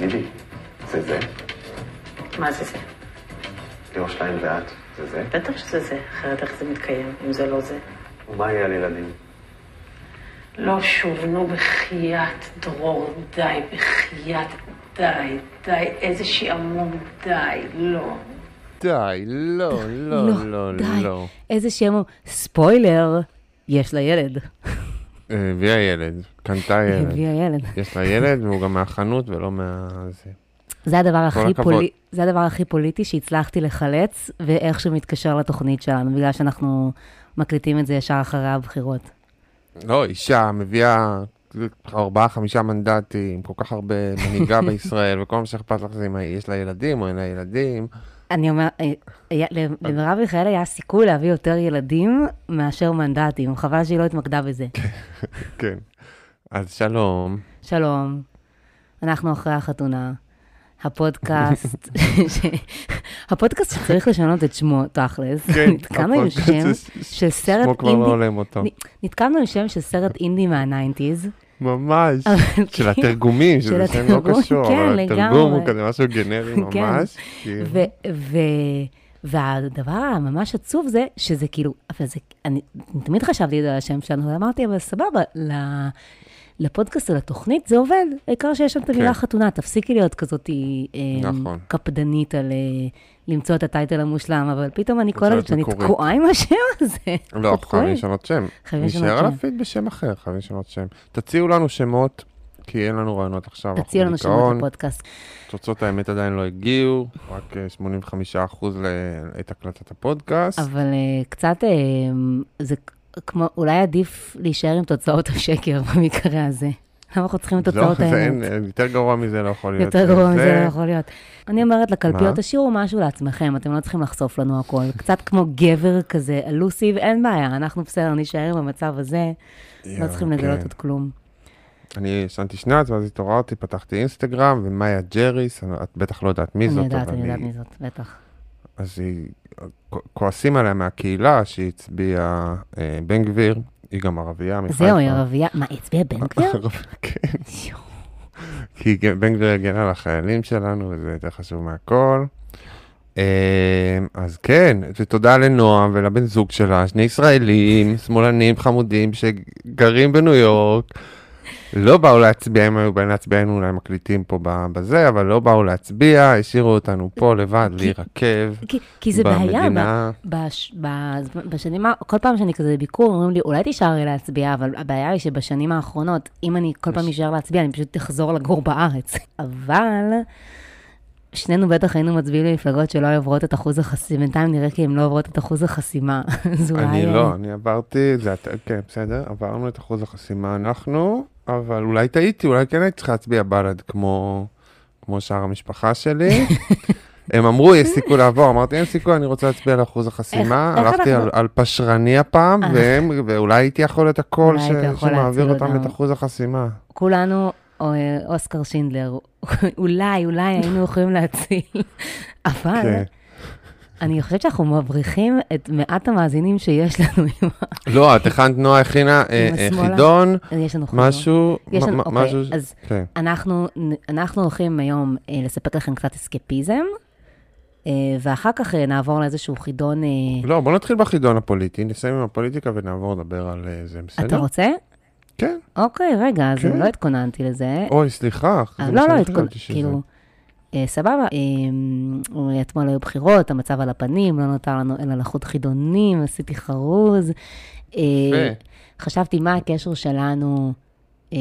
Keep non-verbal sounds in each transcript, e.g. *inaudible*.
תגידי, זה זה? מה זה זה? ליאור שטיין ואת, זה זה? בטח שזה זה, אחרת איך זה מתקיים, אם זה לא זה. ומה יהיה על ילדים? לא שוב, נו בחייאת, דרור, די, בחייאת, די, די, איזה שעמום, די, לא. די, לא, לא, לא, די. לא. איזה שם, ספוילר, יש לה ילד. אה, הביאה ילד, קנתה ילד. הביאה ילד. יש לה ילד והוא גם מהחנות ולא מה... זה. הדבר הכי. פולי... זה הדבר הכי פוליטי שהצלחתי לחלץ, ואיך שהוא מתקשר לתוכנית שלנו, בגלל שאנחנו מקליטים את זה ישר אחרי הבחירות. לא, אישה מביאה ארבעה, חמישה מנדטים, כל כך הרבה מנהיגה *laughs* בישראל, וכל מה שאכפת לך זה אם יש לה ילדים או אין לה ילדים. אני אומר, אה, למרב מיכאל היה סיכוי להביא יותר ילדים מאשר מנדטים, חבל שהיא לא התמקדה בזה. כן. אז שלום. שלום, אנחנו אחרי החתונה. הפודקאסט. *laughs* הפודקאסט שצריך לשנות את שמו, תכלס. כן, נתקענו עם הפודקאסט שם ש- של סרט שמו כבר לא הולם אותו. נתקענו עם שם של סרט אינדי מה nineties. ממש. של כן. התרגומים, שזה שם לא קשור, כן, אבל התרגום הוא. כזה משהו גנרי כן. ממש. כאילו. והדבר הממש עצוב זה, שזה כאילו, אבל זה, אני תמיד חשבתי על השם שלנו, ואמרתי, אבל סבבה, לפודקאסט או לתוכנית זה עובד, העיקר שיש שם את המילה כן. חתונה, תפסיקי להיות כזאת אה, נכון. קפדנית על אה, למצוא את הטייטל המושלם, אבל פתאום אני קולטת שאני מקורית. תקועה עם השם הזה. לא. חייבים לשנות שם. חייבים לשנות נשאר על שם. הפיד בשם אחר, חייבים לשנות שם. תציעו לנו שמות, כי אין לנו רעיונות עכשיו. אנחנו תציעו לנו שמות. לפודקאסט. תוצאות האמת עדיין לא הגיעו, רק אה, 85% את הקלטת הפודקאסט. אבל אה, קצת, אה, זה כמו, אולי עדיף להישאר עם תוצאות השקר במקרה הזה. למה אנחנו צריכים את לא, תוצאות האמת? יותר גרוע מזה לא יכול להיות. יותר גרוע מזה זה- לא יכול להיות. אני אומרת לקלפיות? תשאירו משהו לעצמכם, אתם לא צריכים לחשוף לנו הכל. קצת כמו גבר כזה, אלוסיב, אין בעיה, אנחנו בסדר, נישאר במצב הזה, לא צריכים לגלות כן. עוד כלום. אני ישנתי שנץ, ואז התעוררתי, פתחתי אינסטגרם, ומאיה ג'ריס, את בטח לא יודעת מי זאת, אני יודעת, אני יודעת מי זאת, בטח. אז היא, כועסים עליה מהקהילה שהיא הצביעה אה, בן גביר, היא גם ערבייה מחיפה. זהו, היא ערבייה, מה, היא הצביעה בן *laughs* גביר? כן. כי גם בן גביר הגן על החיילים שלנו, וזה יותר חשוב מהכל. אה, אז כן, ותודה לנועם ולבן זוג שלה, שני ישראלים, שמאלנים חמודים שגרים בניו יורק. לא באו להצביע, אם היו באים להצביע, היינו אולי מקליטים פה בזה, אבל לא באו להצביע, השאירו אותנו פה לבד, להירקב. כי- כי זה בעיה, בשנים, כל פעם שאני כזה בביקור, אומרים לי, אולי תישארי להצביע, אבל הבעיה היא שבשנים האחרונות, אם אני כל פעם אשאר להצביע, אני פשוט אחזור לגור בארץ. *laughs* אבל שנינו בטח היינו מצביעים למפלגות שלא עוברות את אחוז החסימה, בינתיים נראה כי הן לא עוברות את אחוז החסימה. *laughs* אני אה, לא, אני עברתי, כן, בסדר, עברנו את אחוז החסימה אנחנו, אבל אולי טעיתי, אולי כן הייתי צריכה להצביע בל"ד כמו, כמו שאר המשפחה שלי. *laughs* הם אמרו, יש סיכוי לעבור, אמרתי, אין סיכוי, אני רוצה להצביע על אחוז החסימה. איך הלכתי אנחנו- על, על פשרני הפעם, אה. והם, ואולי הייתי יכול הקול ש, היית יכול שמעביר אותם. את אחוז החסימה. כולנו, או, אה, אוסקר שינדלר, *laughs* אולי, אולי היינו יכולים להציל, אבל כן. אני חושבת שאנחנו מבריחים את מעט המאזינים שיש לנו. לא, את הכנת, נועה הכינה אה, אה? חידון. משהו, אוקיי, משהו, אז כן. אנחנו, הולכים היום אה, לספק לכם קצת אסקפיזם, ואחר כך נעבור לאיזשהו חידון. לא, בוא נתחיל בחידון הפוליטי, נסיים עם הפוליטיקה ונעבור לדבר על זה, בסדר? אתה רוצה? כן. אוקיי, רגע, אז כן. לא התכוננתי לזה. אוי, סליחה. לא, לא, התכוננתי. כאילו, סבבה. אה, אתמול היו בחירות, המצב על הפנים, לא נותר לנו אלא לחוט חידונים, עשיתי חרוז. אה. חשבתי מה הקשר שלנו אה,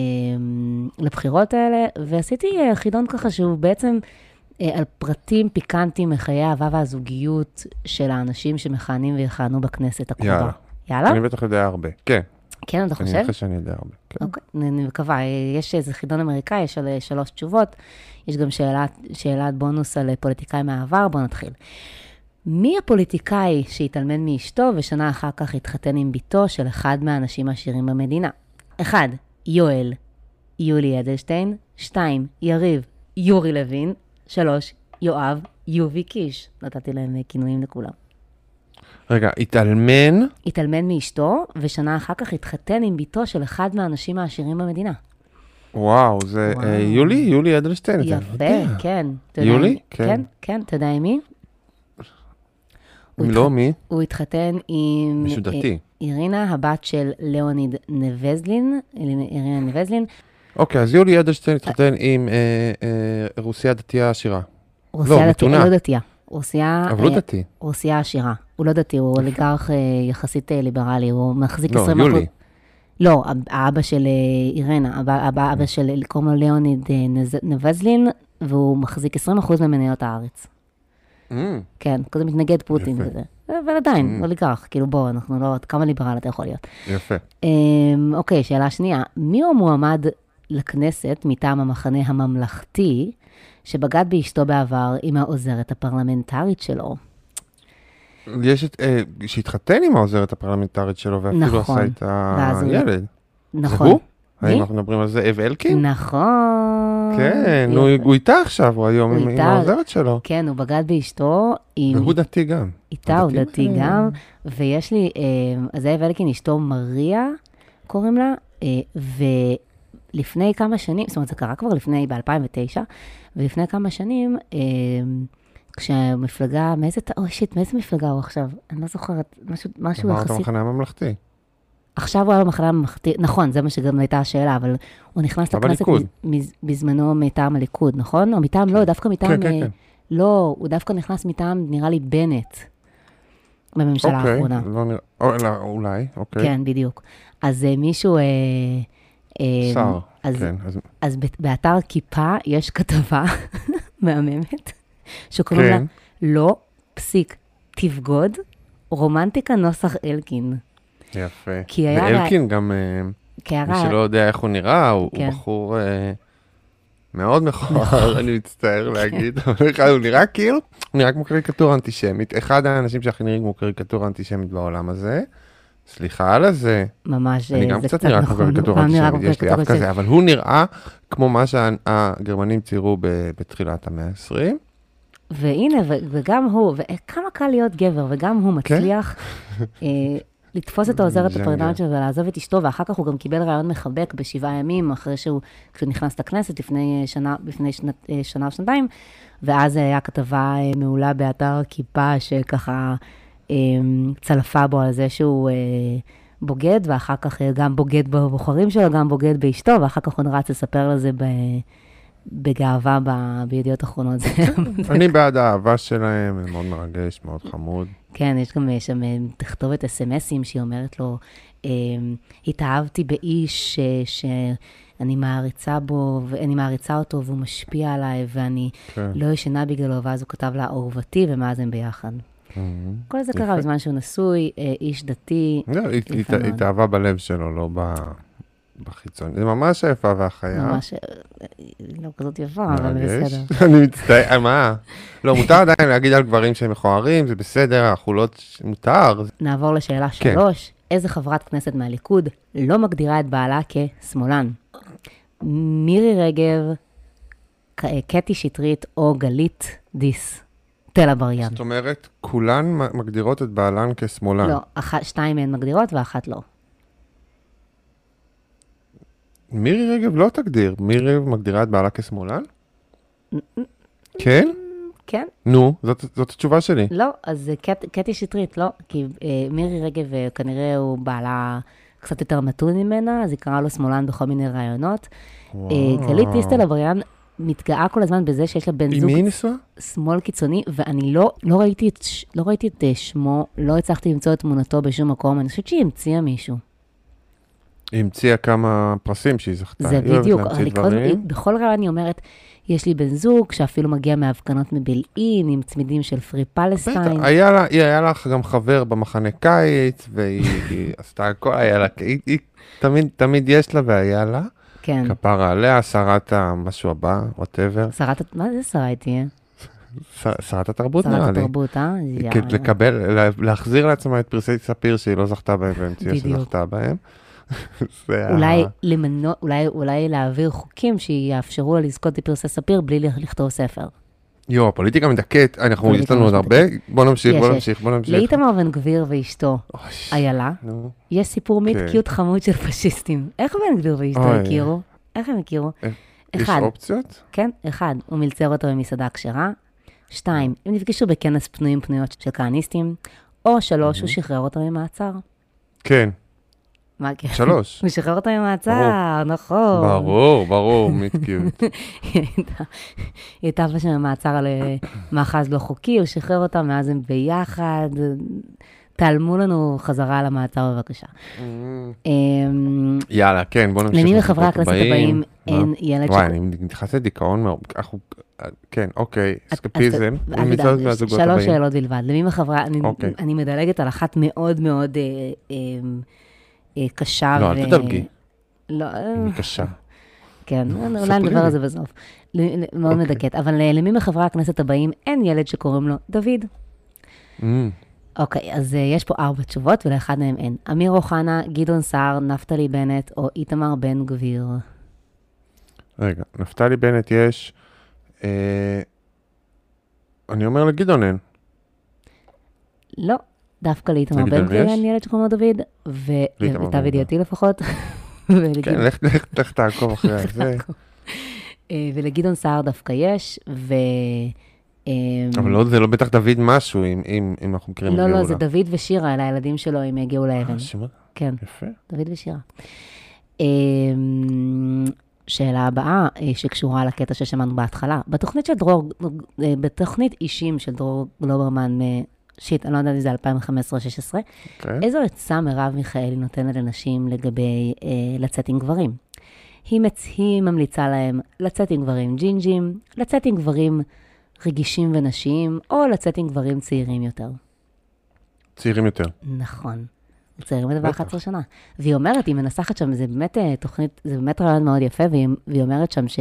לבחירות האלה, ועשיתי אה, חידון ככה שהוא בעצם אה, על פרטים פיקנטיים מחיי האהבה והזוגיות של האנשים שמכהנים ויכהנו בכנסת הקרובה. יאללה. יאללה? אני בטח יודע הרבה. כן, כן, אתה אני חושב? חושב שאני יודע הרבה. כן. אוקיי, אני מקווה. יש איזה חידון אמריקאי, יש על אה, שלוש תשובות. יש גם שאלת, שאלת בונוס על אה, פוליטיקאי מהעבר, בואו נתחיל. מי הפוליטיקאי שהתאלמן מאשתו ושנה אחר כך התחתן עם בתו של אחד מהאנשים העשירים במדינה? 1. יואל, יולי אדלשטיין. 2. יריב, יורי לוין. 3. יואב, יובי קיש. נתתי להם אה, כינויים לכולם. רגע, התאלמן, התאלמן מאשתו, ושנה אחר כך התחתן עם בתו של אחד מהאנשים העשירים במדינה. וואו, זה וואו. אה, יולי? יולי אדלשטיין, אתה לא יפה, יודע. כן. אתה יודע יולי? כן. כן, כן, אתה יודע עם מי? אם לא, מי? הוא התחתן עם... מישהו דתי. אה, אירינה, הבת של ליאוניד נבזלין, אירינה נבזלין, אוקיי, אז יולי אדלשטיין התחתן עם אה, אה, רוסיה דתייה עשירה. רוסיה דתייה, מתונה. לא דתייה. רוסיה, אבל לא אה, דתי. רוסיה עשירה. הוא לא דתי, הוא אוליגרך אה, יחסית אה, ליברלי, הוא מחזיק לא, 20%. יולי. לא, אב- האבא של אה, אירנה, אבא, אבא, אבא של, קוראים לו ליאוניד נבזלין, והוא מחזיק 20% ממניות הארץ. אמ, כן, כזה מתנגד פוטין יפה. וזה. אבל עדיין, Mm. אוליגרך, כאילו בוא, אנחנו לא, כמה ליברל אתה יכול להיות. יפה. אמ, אוקיי, שאלה שנייה, מי הוא המועמד לכנסת מטעם המחנה הממלכתי, שבגד באשתו בעבר עם העוזרת הפרלמנטרית שלו? יש את, אה, שהתחתן עם העוזרת הפרלמנטרית שלו, ואפילו נכון. עשה את הוא- הילד. נכון. זה הוא? האם אנחנו מדברים על זאב אלקין? נכון. כן, הוא. הוא איתה עכשיו, הוא היום הוא עם עם איתה. העוזרת שלו. כן, הוא בגד באשתו עם... והוא דתי גם. איתה הוא דתי? גם, ויש לי, אה, זאב אלקין, אשתו מריה, קוראים לה, אה, ולפני כמה שנים, זאת אומרת, זה קרה כבר לפני, ב-2009, ולפני כמה שנים, אה, כשהמפלגה, מאיזה, אוי שיט, מאיזה מפלגה הוא עכשיו? אני לא זוכרת, משהו, משהו אמרת יחסית, המחנה הממלכתי. עכשיו הוא היה במחנה הממלכתי, נכון, זה מה שגם הייתה השאלה, אבל הוא נכנס לכנסת בזמנו מטעם הליכוד, נכון? או מטעם, לא, דווקא מטעם, כן, כן, אה, כן. לא, הוא דווקא נכנס מטעם, נראה לי, בנט, בממשלה אוקיי, האחרונה. לא נראה, לא, אולי, אוקיי. כן, בדיוק. אז אה, מישהו... אה, שר, כן. אז- באתר כיפה יש כתבה *laughs* מהממת, שקוראים לה כן. לא פסיק תבגוד, רומנטיקה נוסח אלקין. יפה. כי היה ואלקין גם, אה, מי שלא יודע איך הוא נראה, הוא הוא כן. בחור אה, מאוד מכוער, *laughs* אני מצטער להגיד, אבל הוא נראה כאילו, הוא נראה כמו קריקטורה אנטישמית. אחד האנשים שהכי נראים כמו קריקטורה אנטישמית בעולם הזה. סליחה על הזה, ממש, אני אה, גם זה קצת נראה כמו נכון, הוא קריקטורה אנטישמית, יש לי אף כזה, אבל הוא נראה כמו מה שהגרמנים ציירו בתחילת המאה ה-20. והנה, וגם הוא, וכמה קל להיות גבר, וגם הוא כן? מצליח *laughs* אה, לתפוס את העוזרת. הפרלמנטרית שלו ולעזוב את אשתו, ואחר כך הוא גם קיבל רעיון מחבק בשבעה ימים, אחרי שהוא, כשהוא נכנס לכנסת לפני אה, שנה, לפני שנת, אה, שנה או שנתיים, ואז היה כתבה מעולה באתר כיפה, שככה אה, צלפה בו על זה שהוא... בוגד, ואחר כך גם בוגד בבוחרים שלו, גם בוגד באשתו, ואחר כך הוא רץ לספר לזה ב... בגאווה ב... בידיעות אחרונות. *laughs* אני בעד האהבה שלהם, זה מאוד מרגש, מאוד חמוד. כן, יש גם שם אה, תכתובת אס.אם.אסים שהיא אומרת לו, אה, התאהבתי באיש אה, שאני מעריצה בו, ואני מעריצה אותו והוא משפיע עליי, ואני כן. לא ישנה בגללו, ואז הוא כתב לה אהובתי, ומאז הם ביחד. Mhm. כל זה. קרה בזמן שהוא נשוי, איש דתי, לא. היא התאהבה בלב שלו, לא ב- בחיצון. זה ממש היפה והחיה. ממש, אה, לא כזאת יפה, אבל. בסדר. *laughs* אני מצטער, מה? לא, מותר עדיין להגיד על גברים שהם מכוערים, זה בסדר, אנחנו לא... מותר. נעבור לשאלה כן. שלוש. איזה חברת כנסת מהליכוד לא מגדירה את בעלה כשמאלן? מירי רגב, ק- קטי שטרית או גלית דיס? תל אבריאן. זאת אומרת, כולן מגדירות את בעלן כשמאלן. לא, אחת, שתיים מהן מגדירות ואחת לא. מירי רגב לא תגדיר. מירי רגב מגדירה את בעלה כשמאלן? כן? כן? נו, זאת זאת התשובה שלי. לא, אז קט, קטי שטרית, לא, כי אה, מירי רגב אה, כנראה הוא בעלה קצת יותר מתון ממנה, אז היא קראה לו שמאלן בכל מיני רעיונות. אה, גלית דיסטל אבריאן מתגאה כל הזמן בזה שיש לה בן עם זוג מי היא נשואה? שמאל קיצוני, ואני לא, לא, ראיתי את, לא ראיתי את אה, שמו, לא הצלחתי למצוא את תמונתו בשום מקום, אני חושבת שהיא המציאה מישהו. היא המציאה כמה פרסים שהיא זכתה. זה בדיוק, אני כל. בכל רעיון אני אומרת, יש לי בן זוג שאפילו מגיע מהפגנות מבילעין, עם צמידים של פרי בטח, פלסטיין. היה לה, היה לך גם חבר במחנה קיץ, והיא *laughs* היא עשתה הכל, היה לה, היא, היא תמיד, תמיד יש לה והיה לה. כן. כפרה עליה, שרת המשהו הבא, whatever. שרת, מה זה שרה תהיה? שרת התרבות נראה שרת לי. התרבות, אה? יאללה. לקבל, לה- להחזיר לעצמה את פרסי ספיר שהיא לא זכתה בהם והמציאה. שזכתה בהם. *laughs* ה- אולי למנות, אולי, אולי להעביר חוקים שיאפשרו לה לזכות בפרסי ספיר בלי לכתוב ספר. יואו, הפוליטיקה מדכאת, אנחנו, יש לנו עוד הרבה, בוא נמשיך, בוא. נמשיך, בוא נמשיך. לאיתמר בן גביר ואשתו, איילה. יש סיפור מיט כן. קיוט חמוד של פשיסטים. איך בן גביר ואשתו. הכירו? איך הם הכירו? אה, יש אופציות? כן, אחד, הוא מלצר אותו במסעדה כשרה. שתיים, הם נפגשו בכנס פנויים פנויות של כהניסטים. או שלוש, הוא שחרר אותו ממעצר. כן, מה כן? שלוש. הוא שחרר אותו ממעצר, נכון. ברור, ברור, מיטקיות. *laughs* היא הייתה- היא הייתה שם במעצר על אה, *coughs* מאחז לא חוקי, הוא שחרר אותה, מאז הם ביחד. תעלמו לנו חזרה למעצר בבקשה. אמ, יאללה, כן, בוא נמשיך. למי מחברי הכנסת הבאים אין ילד וואי, ש- אני נכנס לדיכאון מאוד. אנחנו- כן, אוקיי, אסקפיזם. שלוש. שאלות בלבד. למי מחברי, אני- אוקיי. אני מדלגת על אחת מאוד מאוד אה, אה, קשה. לא, אל ו- תדלגי. לא, אה, היא קשה. כן, אולי נדבר על. זה בסוף. מאוד אוקיי. מדכאת. אבל אה, למי מחברי הכנסת הבאים אין ילד שקוראים לו דוד? אמ, אוקיי, אז אה, יש פה ארבע תשובות ולאחד מהם אין. אמיר אוחנה, גדעון סער, נפתלי בנט או איתמר בן גביר. רגע, נפתלי בנט יש... אה, אני אומר לגדעון אין. לא, דווקא לאיתמר בן גביר? אין ילד שקוראים לו דוד, ולמיטב ידיעתי לפחות. *laughs* כן, לך- תעקוב אחרי זה. אה, ולגדעון סער דווקא יש, ו... אה, אבל לא, זה לא בטח דוד משהו, אם- אם אם אנחנו מכירים את לא, לא, גאולה. זה דוד ושירה, אלה הילדים שלו עם אה, גאולה אבן. שמע, כן, יפה. דוד ושירה. אה, שאלה הבאה, אה, שקשורה לקטע ששמענו בהתחלה. בתוכנית של דרור, בתוכנית אישים של דרור גלוברמן, שיט, אני לא יודעת אם זה 2015-2016, אוקיי. איזו עצה מרב מיכאלי נותנת לנשים לגבי אה, לצאת עם גברים? היא, מצ... היא ממליצה להם לצאת עם גברים ג'ינג'ים, לצאת עם גברים רגישים ונשיים, או לצאת עם גברים צעירים יותר. צעירים יותר. נכון. צעירים בטח. ב-11 שנה. והיא אומרת, היא מנסחת שם, זה באמת אה, תוכנית, זה באמת רעיון מאוד יפה, והיא, והיא אומרת שם ש...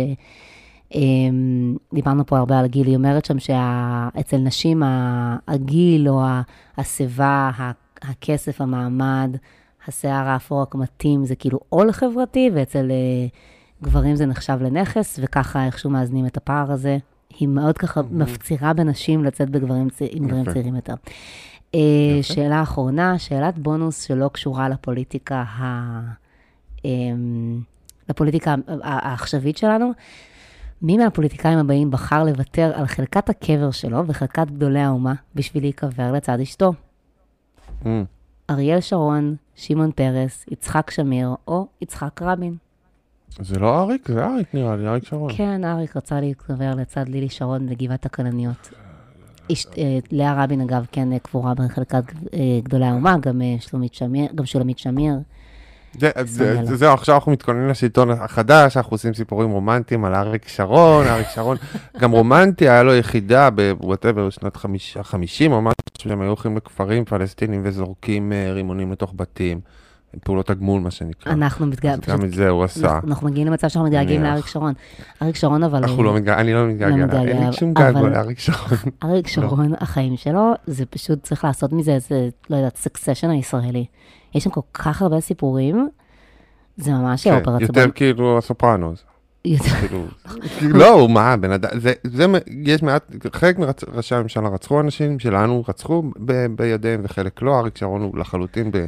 אמ, דיברנו פה הרבה על גיל, היא אומרת שם שאצל נשים הגיל או השיבה, הכסף, המעמד, השיער האפור רק מתאים, זה כאילו עול חברתי, ואצל אה, גברים זה נחשב לנכס, וככה איכשהו מאזנים את הפער הזה. היא מאוד ככה מפצירה בנשים לצאת בגברים. צעירים יותר. אה, שאלה אחרונה, שאלת בונוס שלא קשורה לפוליטיקה, ה... אמ, לפוליטיקה העכשווית שלנו. מי מהפוליטיקאים הבאים בחר לוותר על חלקת הקבר שלו וחלקת גדולי האומה בשביל להיקבר לצד אשתו? אמ, אריאל שרון, שמעון פרס, יצחק שמיר או יצחק רבין. זה לא אריק? זה אריק נראה לי, אריק שרון. כן, אריק רצה להיקבר לצד לילי שרון בגבעת הכלניות. אה, לאה רבין, אגב, כן אה, קבורה בחלקת אה, גדולי האומה, גם שלומית שמיר, גם שולמית שמיר. זה- זה- סמל. זה- זהו, עכשיו אנחנו מתכוננים לשלטון החדש, אנחנו עושים סיפורים רומנטיים על אריק שרון, אריק שרון, *laughs* גם רומנטי, היה לו יחידה ב whatever, שנות חמיש- החמישים או משהו, שהם היו הולכים לכפרים פלסטינים וזורקים אה, רימונים לתוך בתים, פעולות הגמול, מה שנקרא. אנחנו מתגעגעים, גם את זה הוא עשה. אנחנו מגיעים למצב שאנחנו מתגעגעים. לאריק שרון. אריק שרון, אבל... אנחנו לא מתגעגעים, אני לא מתגעגע, מתגעגע, אין לי שום געגוע לאריק שרון. *laughs* אריק שרון, החיים שלו, זה פשוט צריך לעשות מזה איזה, לא יודעת, סקסשן הישראלי. יש שם כל כך הרבה סיפורים, זה ממש כן, אופרה יותר. כאילו הסופרנוס. יותר- כאילו, *laughs* כאילו, לא, הוא מה, בן אדם, זה, זה, מ- יש מעט, חלק מראשי הממשלה רצחו אנשים שלנו, רצחו ב, בידיהם וחלק לא, אריק שרון הוא לחלוטין ב,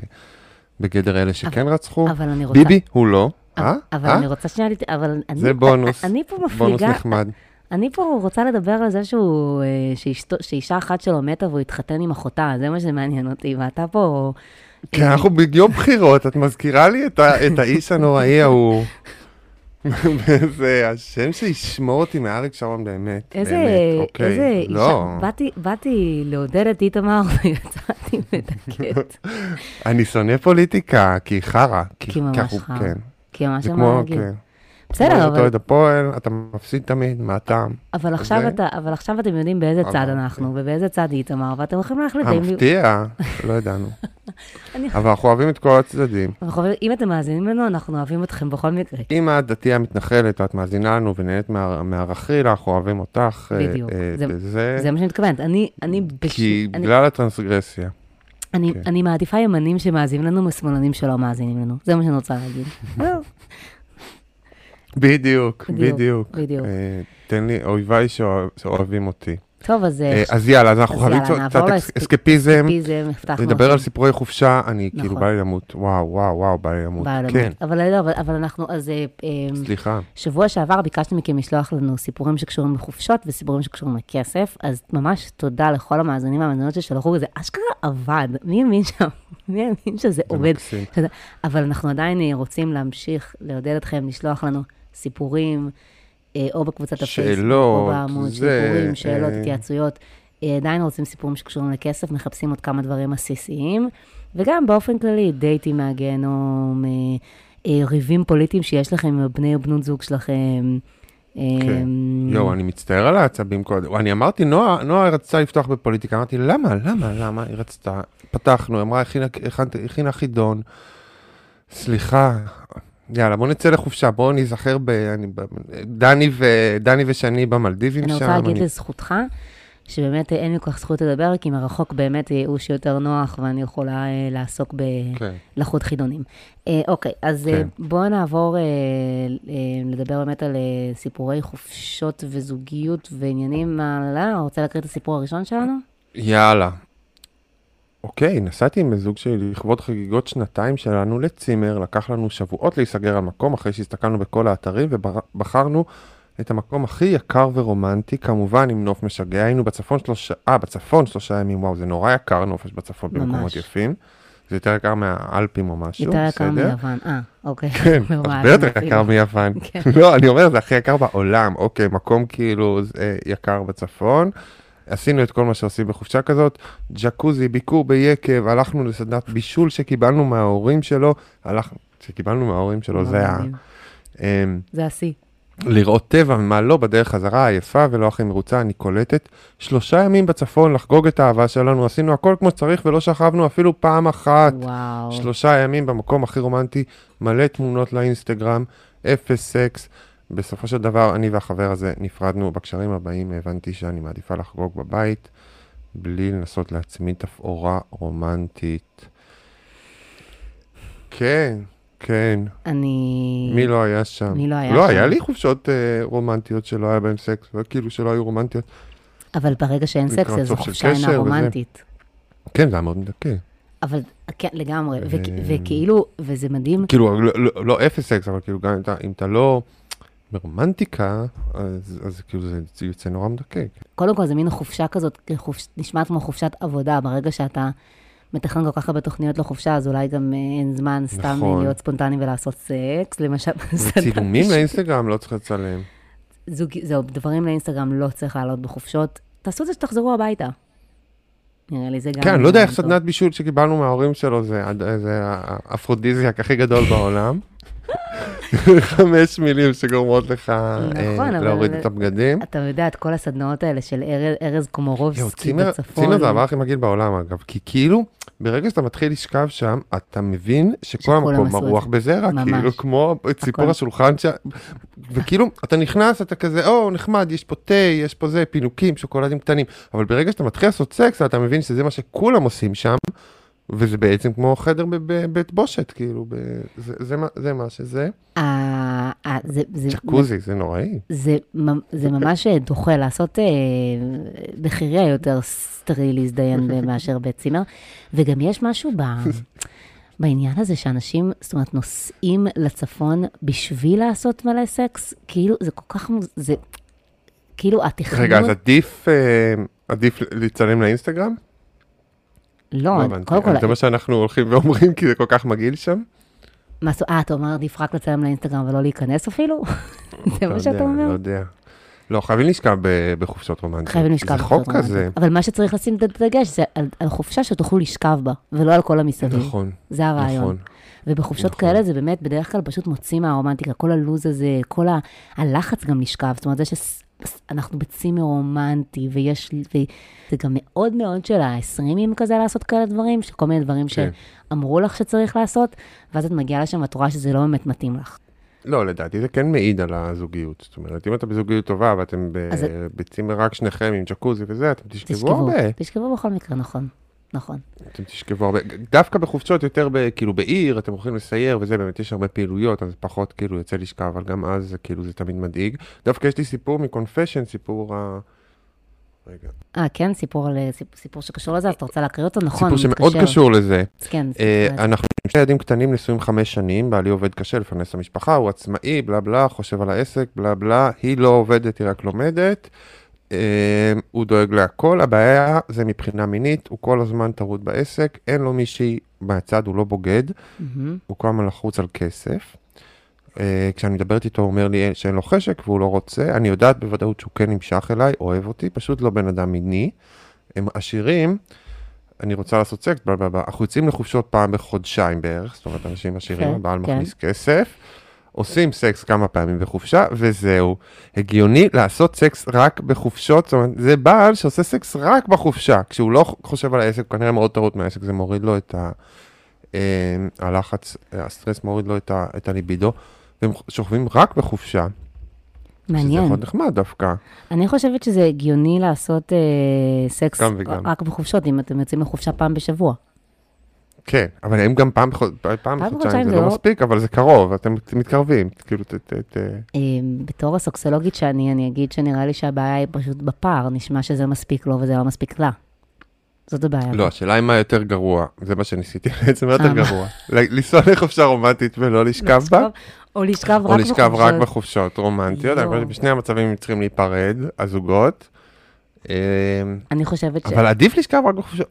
בגדר אלה שכן רצחו, אבל אני רוצה... ביבי הוא לא, אה? אבל אה? אני רוצה שנייה, אבל אני... זה בונוס, אני פה בונוס נחמד. אני פה רוצה לדבר על זה שהוא, אה, שאשתו- שאישה אחת שלו מתה והוא התחתן עם אחותה, זה מה שמעניין אותי, ואתה פה... כן, אנחנו ביום בחירות, את מזכירה לי את, ה, את האיש הנוראי ההוא. וזה השם שישמור אותי מאריק שרון באמת, איזה, באמת, אוקיי. איזה אישה, לא, באתי, באתי לעודד את איתמר *laughs* ויצאתי מדכאת. אני שונא פוליטיקה, כי חרא. כי ממש אנחנו- חרא. כן. כי ממש זה כמו, להגיד. בסדר, אבל, אוהד הפועל, אתה מפסיד תמיד, מה הטעם? אבל, עכשיו אתה, אבל עכשיו אתם יודעים באיזה צד אנחנו ובאיזה צד איתמר, ואתם יכולים להחליט אה, אם... מפתיע, לא ידענו. *laughs* אבל אנחנו אוהבים את כל הצדדים. אם אתם מאזינים לנו, אנחנו אוהבים אתכם בכל מקרה. אם את דתייה מתנחלת ואת מאזינה לנו ונהנית מה- מהרכיל, אנחנו אוהבים אותך. אה, בדיוק. אה, זה- מה שאני מתכוונת. אני. כי בגלל הטרנסגרסיה. אני, כן. אני מעדיפה ימנים שמאזינים לנו משמאלנים שלא מאזינים לנו. זה מה שאני רוצה להגיד. *laughs* בדיוק, בדיוק, בדיוק. אה, תן לי, אויביי שאוה- שאוהבים אותי. טוב, אז... אה, אז יאללה, אז אנחנו חייבים קצת אסקפיזם, לדבר על. סיפורי חופשה, אני כאילו נכון. בא לי למות, וואו, וואו, וואו, בא לי למות, כן. אבל לא, אבל- אנחנו, אז אה, אה, סליחה, שבוע שעבר ביקשתי מכם לשלוח לנו סיפורים שקשורים לחופשות וסיפורים שקשורים לכסף, אז ממש תודה לכל המאזינים והמאזינות ששלחו, זה אשכרה עבד. מי האמין שם? מי האמין שזה זה עובד? אבל אנחנו עדיין אה, רוצים להמשיך לעודד אתכם לשלוח לנו סיפורים, אה, או בקבוצת הפייסבוק, או בעמוד, זה, סיפורים, שאלות, אה, התייעצויות. אה, עדיין רוצים סיפורים שקשורים לכסף, מחפשים עוד כמה דברים עסיסיים, וגם באופן כללי, דייטים מהגיהנום, ריבים פוליטיים שיש לכם עם בני או בנות זוג שלכם. כן. יואו, אני מצטער על העצבים קודם. אני אמרתי, נועה, נועה רצתה לפתוח בפוליטיקה, אמרתי, למה, למה, למה? היא רצתה, פתחנו, אמרה, הכינה חידון. סליחה, יאללה, בוא נצא לחופשה, בואו ניזכר ב... אני ב- דני ו- דני ושני במלדיבים אני שם. רוצה להגיד אני- לזכותך, שבאמת אה, אין לי כל כך זכות לדבר, כי מרחוק באמת ייאוש יותר נוח, ואני יכולה אה, לעסוק כן. בלחות חידונים. אה, אוקיי, אז אה, כן. בואו נעבור אה, אה, לדבר באמת על אה, סיפורי חופשות וזוגיות ועניינים. לא, רוצה להקריא את הסיפור הראשון שלנו? יאללה. אוקיי, נסעתי עם הזוג שלי לכבוד חגיגות שנתיים שלנו לצימר, לקח לנו שבועות להיסגר על מקום אחרי שהסתכלנו בכל האתרים ובחרנו את המקום הכי יקר ורומנטי, כמובן עם נוף משגע, היינו בצפון שלושה, אה, בצפון שלושה ימים, וואו, זה נורא יקר נופש בצפון ממש. במקומות יפים. זה יותר יקר מהאלפים או משהו, יותר יקר בסדר? מיוון. אה, אוקיי. כן, *laughs* הרבה יותר. יקר מיוון. כן. לא, אני אומר, זה הכי יקר בעולם. אוקיי, מקום כאילו אה, יקר בצפון. עשינו את כל מה שעושים בחופשה כזאת, ג'קוזי, ביקור ביקב, הלכנו לסדנת בישול שקיבלנו מההורים שלו, הלכנו, שקיבלנו מההורים שלו, זה ה... אמ, זה השיא. לראות טבע ומה לא בדרך חזרה היפה ולא הכי מרוצה, אני קולטת. שלושה ימים בצפון לחגוג את האהבה שלנו, עשינו הכל כמו שצריך ולא שכבנו אפילו פעם אחת. וואו. שלושה ימים במקום הכי רומנטי, מלא תמונות לאינסטגרם, אפס סקס. בסופו של דבר, אני והחבר הזה נפרדנו. בקשרים הבאים הבנתי שאני מעדיפה לחגוג בבית, בלי לנסות להצמיד תפאורה רומנטית. כן, כן. אני... מי לא היה שם? מי לא היה לא, שם? היה לי חופשות אה, רומנטיות שלא היה בהן סקס, וכאילו שלא היו רומנטיות. אבל ברגע שאין סקס, אז החופשה אינה קשר וזה. רומנטית. כן, זה היה מאוד מדכא. אבל, כן, לגמרי. אה, וכ- וכאילו, וזה מדהים, כאילו, לא, לא, לא אפס סקס, אבל כאילו, גם אם אתה, אם אתה לא ברומנטיקה, אז, אז כאילו זה, זה יוצא נורא מדכא. קודם כל זה מין חופשה כזאת, חופש, נשמעת כמו חופשת עבודה, ברגע שאתה מתכנן כל כך הרבה תוכניות לחופשה, אז אולי גם אה, אין זמן סתם נכון. להיות ספונטני ולעשות סקס, למשל. *laughs* וצילומים לאינסטגרם לא צריך לצלם. זוג, זהו, דברים לאינסטגרם לא צריך לעלות בחופשות. תעשו את זה שתחזרו הביתה. נראה לי זה גם... כן, לא יודע איך. סדנת בישול שקיבלנו מההורים שלו, זה, זה האפרודיזיאק הכי גדול בעולם. חמש מילים שגורמות לך אה, נכון, להוריד את הבגדים. אתה יודע, את כל הסדנאות האלה של ארז קומרובסקי בצפון. צימר זה הדבר הכי מגעיל בעולם אגב, כי כאילו, ברגע שאתה מתחיל לשכב שם, אתה מבין שכל המקום מרוח. בזרע, ממש. כאילו כאילו. השולחן, ש... וכאילו, אתה נכנס, אתה כזה, או, נחמד, יש פה תה, יש פה זה, פינוקים, שוקולדים קטנים, אבל ברגע שאתה מתחיל לעשות סקס, אתה מבין שזה מה שכולם עושים שם, וזה בעצם כמו חדר בבית בושת, כאילו, ב... זה, זה, מה- זה מה שזה. אה, אה, זה- זה- ג'קוזי, זה נוראי. זה, זה ממש דוחה לעשות אה, בחיריה יותר סטרילי להזדיין מאשר בצימר. וגם יש משהו ב, *laughs* בעניין הזה שאנשים, זאת אומרת, נוסעים לצפון בשביל לעשות מלא סקס, כאילו זה כל כך, זה כאילו התכנון, רגע, אז עדיף, אה, עדיף להצטלם לאינסטגרם? לא, לא. קודם כל, זה מה שאנחנו הולכים ואומרים, כי זה כל כך מגעיל שם? מה, אה, אתה אומר עדיף רק לצלם לאינסטגרם ולא להיכנס אפילו? זה לא מה שאתה יודע, אומר? לא יודע. לא, חייבים לשכב בחופשות רומנטיות. חייבים לשכב זה חוק בחופשות כזה. רומנטיות. אבל מה שצריך לשים את הדגש זה על, על חופשה שתוכלו לשכב בה, ולא על כל המסביב. נכון, זה הרעיון. נכון. ובחופשות נכון. כאלה זה באמת בדרך כלל פשוט מוציא מהרומנטיקה, כל הלוז הזה, כל ה... הלחץ גם לשכב, זאת אומרת, זה שאנחנו בצימר רומנטי, ויש, וזה גם מאוד מאוד של העשרימים כזה לעשות כאלה דברים, שכל מיני דברים כן. שאמרו לך שצריך לעשות, ואז את מגיעה לשם ואת רואה שזה לא באמת מתאים לך. לא, לדעתי זה כן מעיד על הזוגיות. זאת אומרת, אם אתה בזוגיות טובה ואתם ב- אז- בצימר רק שניכם עם ג'קוזי וזה, אתם תשכבו תשכבו, הרבה. תשכבו בכל מקרה, נכון, נכון. אתם תשכבו הרבה. דווקא בחופשות יותר ב- כאילו בעיר, אתם הולכים לסייר וזה, באמת יש הרבה פעילויות, אז פחות כאילו יוצא לשכב, אבל גם אז זה כאילו זה תמיד מדאיג. דווקא יש לי סיפור מקונפשן, סיפור ה... רגע. אה, כן, סיפור, על, סיפור, סיפור שקשור לזה, אז אתה רוצה להקריא אותו? נכון, סיפור שמאוד מתקשר. קשור לזה. כן, אה, אנחנו עם שני ילדים קטנים נשואים חמש שנים, בעלי עובד קשה לפרנס המשפחה, הוא עצמאי, בלה בלה, חושב על העסק, בלה בלה, היא לא עובדת, היא רק לומדת, אה, הוא דואג להכל, הבעיה זה מבחינה מינית, הוא כל הזמן טרוד בעסק, אין לו מישהי מהצד, הוא לא בוגד, מהמם. הוא כל הזמן לחוץ על כסף. אה, כשאני מדברת איתו, הוא אומר לי שאין לו חשק והוא לא רוצה, אני יודעת בוודאות שהוא כן נמשך אליי, אוהב אותי, פשוט לא בן אדם מיני. הם עשירים, אני רוצה לעשות סקס, בלה בלה בלה. אנחנו יוצאים לחופשות פעם בחודשיים בערך, זאת אומרת, אנשים עשירים, כן, הבעל כן. מכניס כסף, עושים סקס כמה פעמים בחופשה, וזהו. הגיוני לעשות סקס רק בחופשות, זאת אומרת, זה בעל שעושה סקס רק בחופשה. כשהוא לא חושב על העסק, הוא כנראה מאוד טעון מהעסק, זה מוריד לו את ה... אה, הלחץ, אה, הסטרס מוריד לו את, ה, את הליבידו, והם שוכבים רק בחופשה, שזה יכול מעניין. להיות נחמד דווקא. אני חושבת שזה הגיוני לעשות אה, סקס גם וגם. רק בחופשות, אם אתם יוצאים לחופשה פעם בשבוע. כן, אבל הם גם פעם, בחוד- פעם בחודשיים זה לא לא- מספיק, אבל זה קרוב, אתם מתקרבים, כאילו, ת, ת, ת, אה, בתור הסוקסולוגית שאני, אני אגיד שנראה לי שהבעיה היא פשוט בפער, נשמע שזה מספיק לו וזה לא מספיק לה. זאת הבעיה. לא, השאלה היא מה יותר גרוע, זה מה שניסיתי *laughs* בעצם, מה יותר? גרוע. לנסוע לחופשה רומנטית ולא לשכב בה, או לשכב או רק לשכב רק בחופשות. בחופשות רומנטיות. חושב שבשני המצבים צריכים להיפרד, הזוגות. אה, אני חושבת ש... אבל עדיף לשכב רק בחופשות.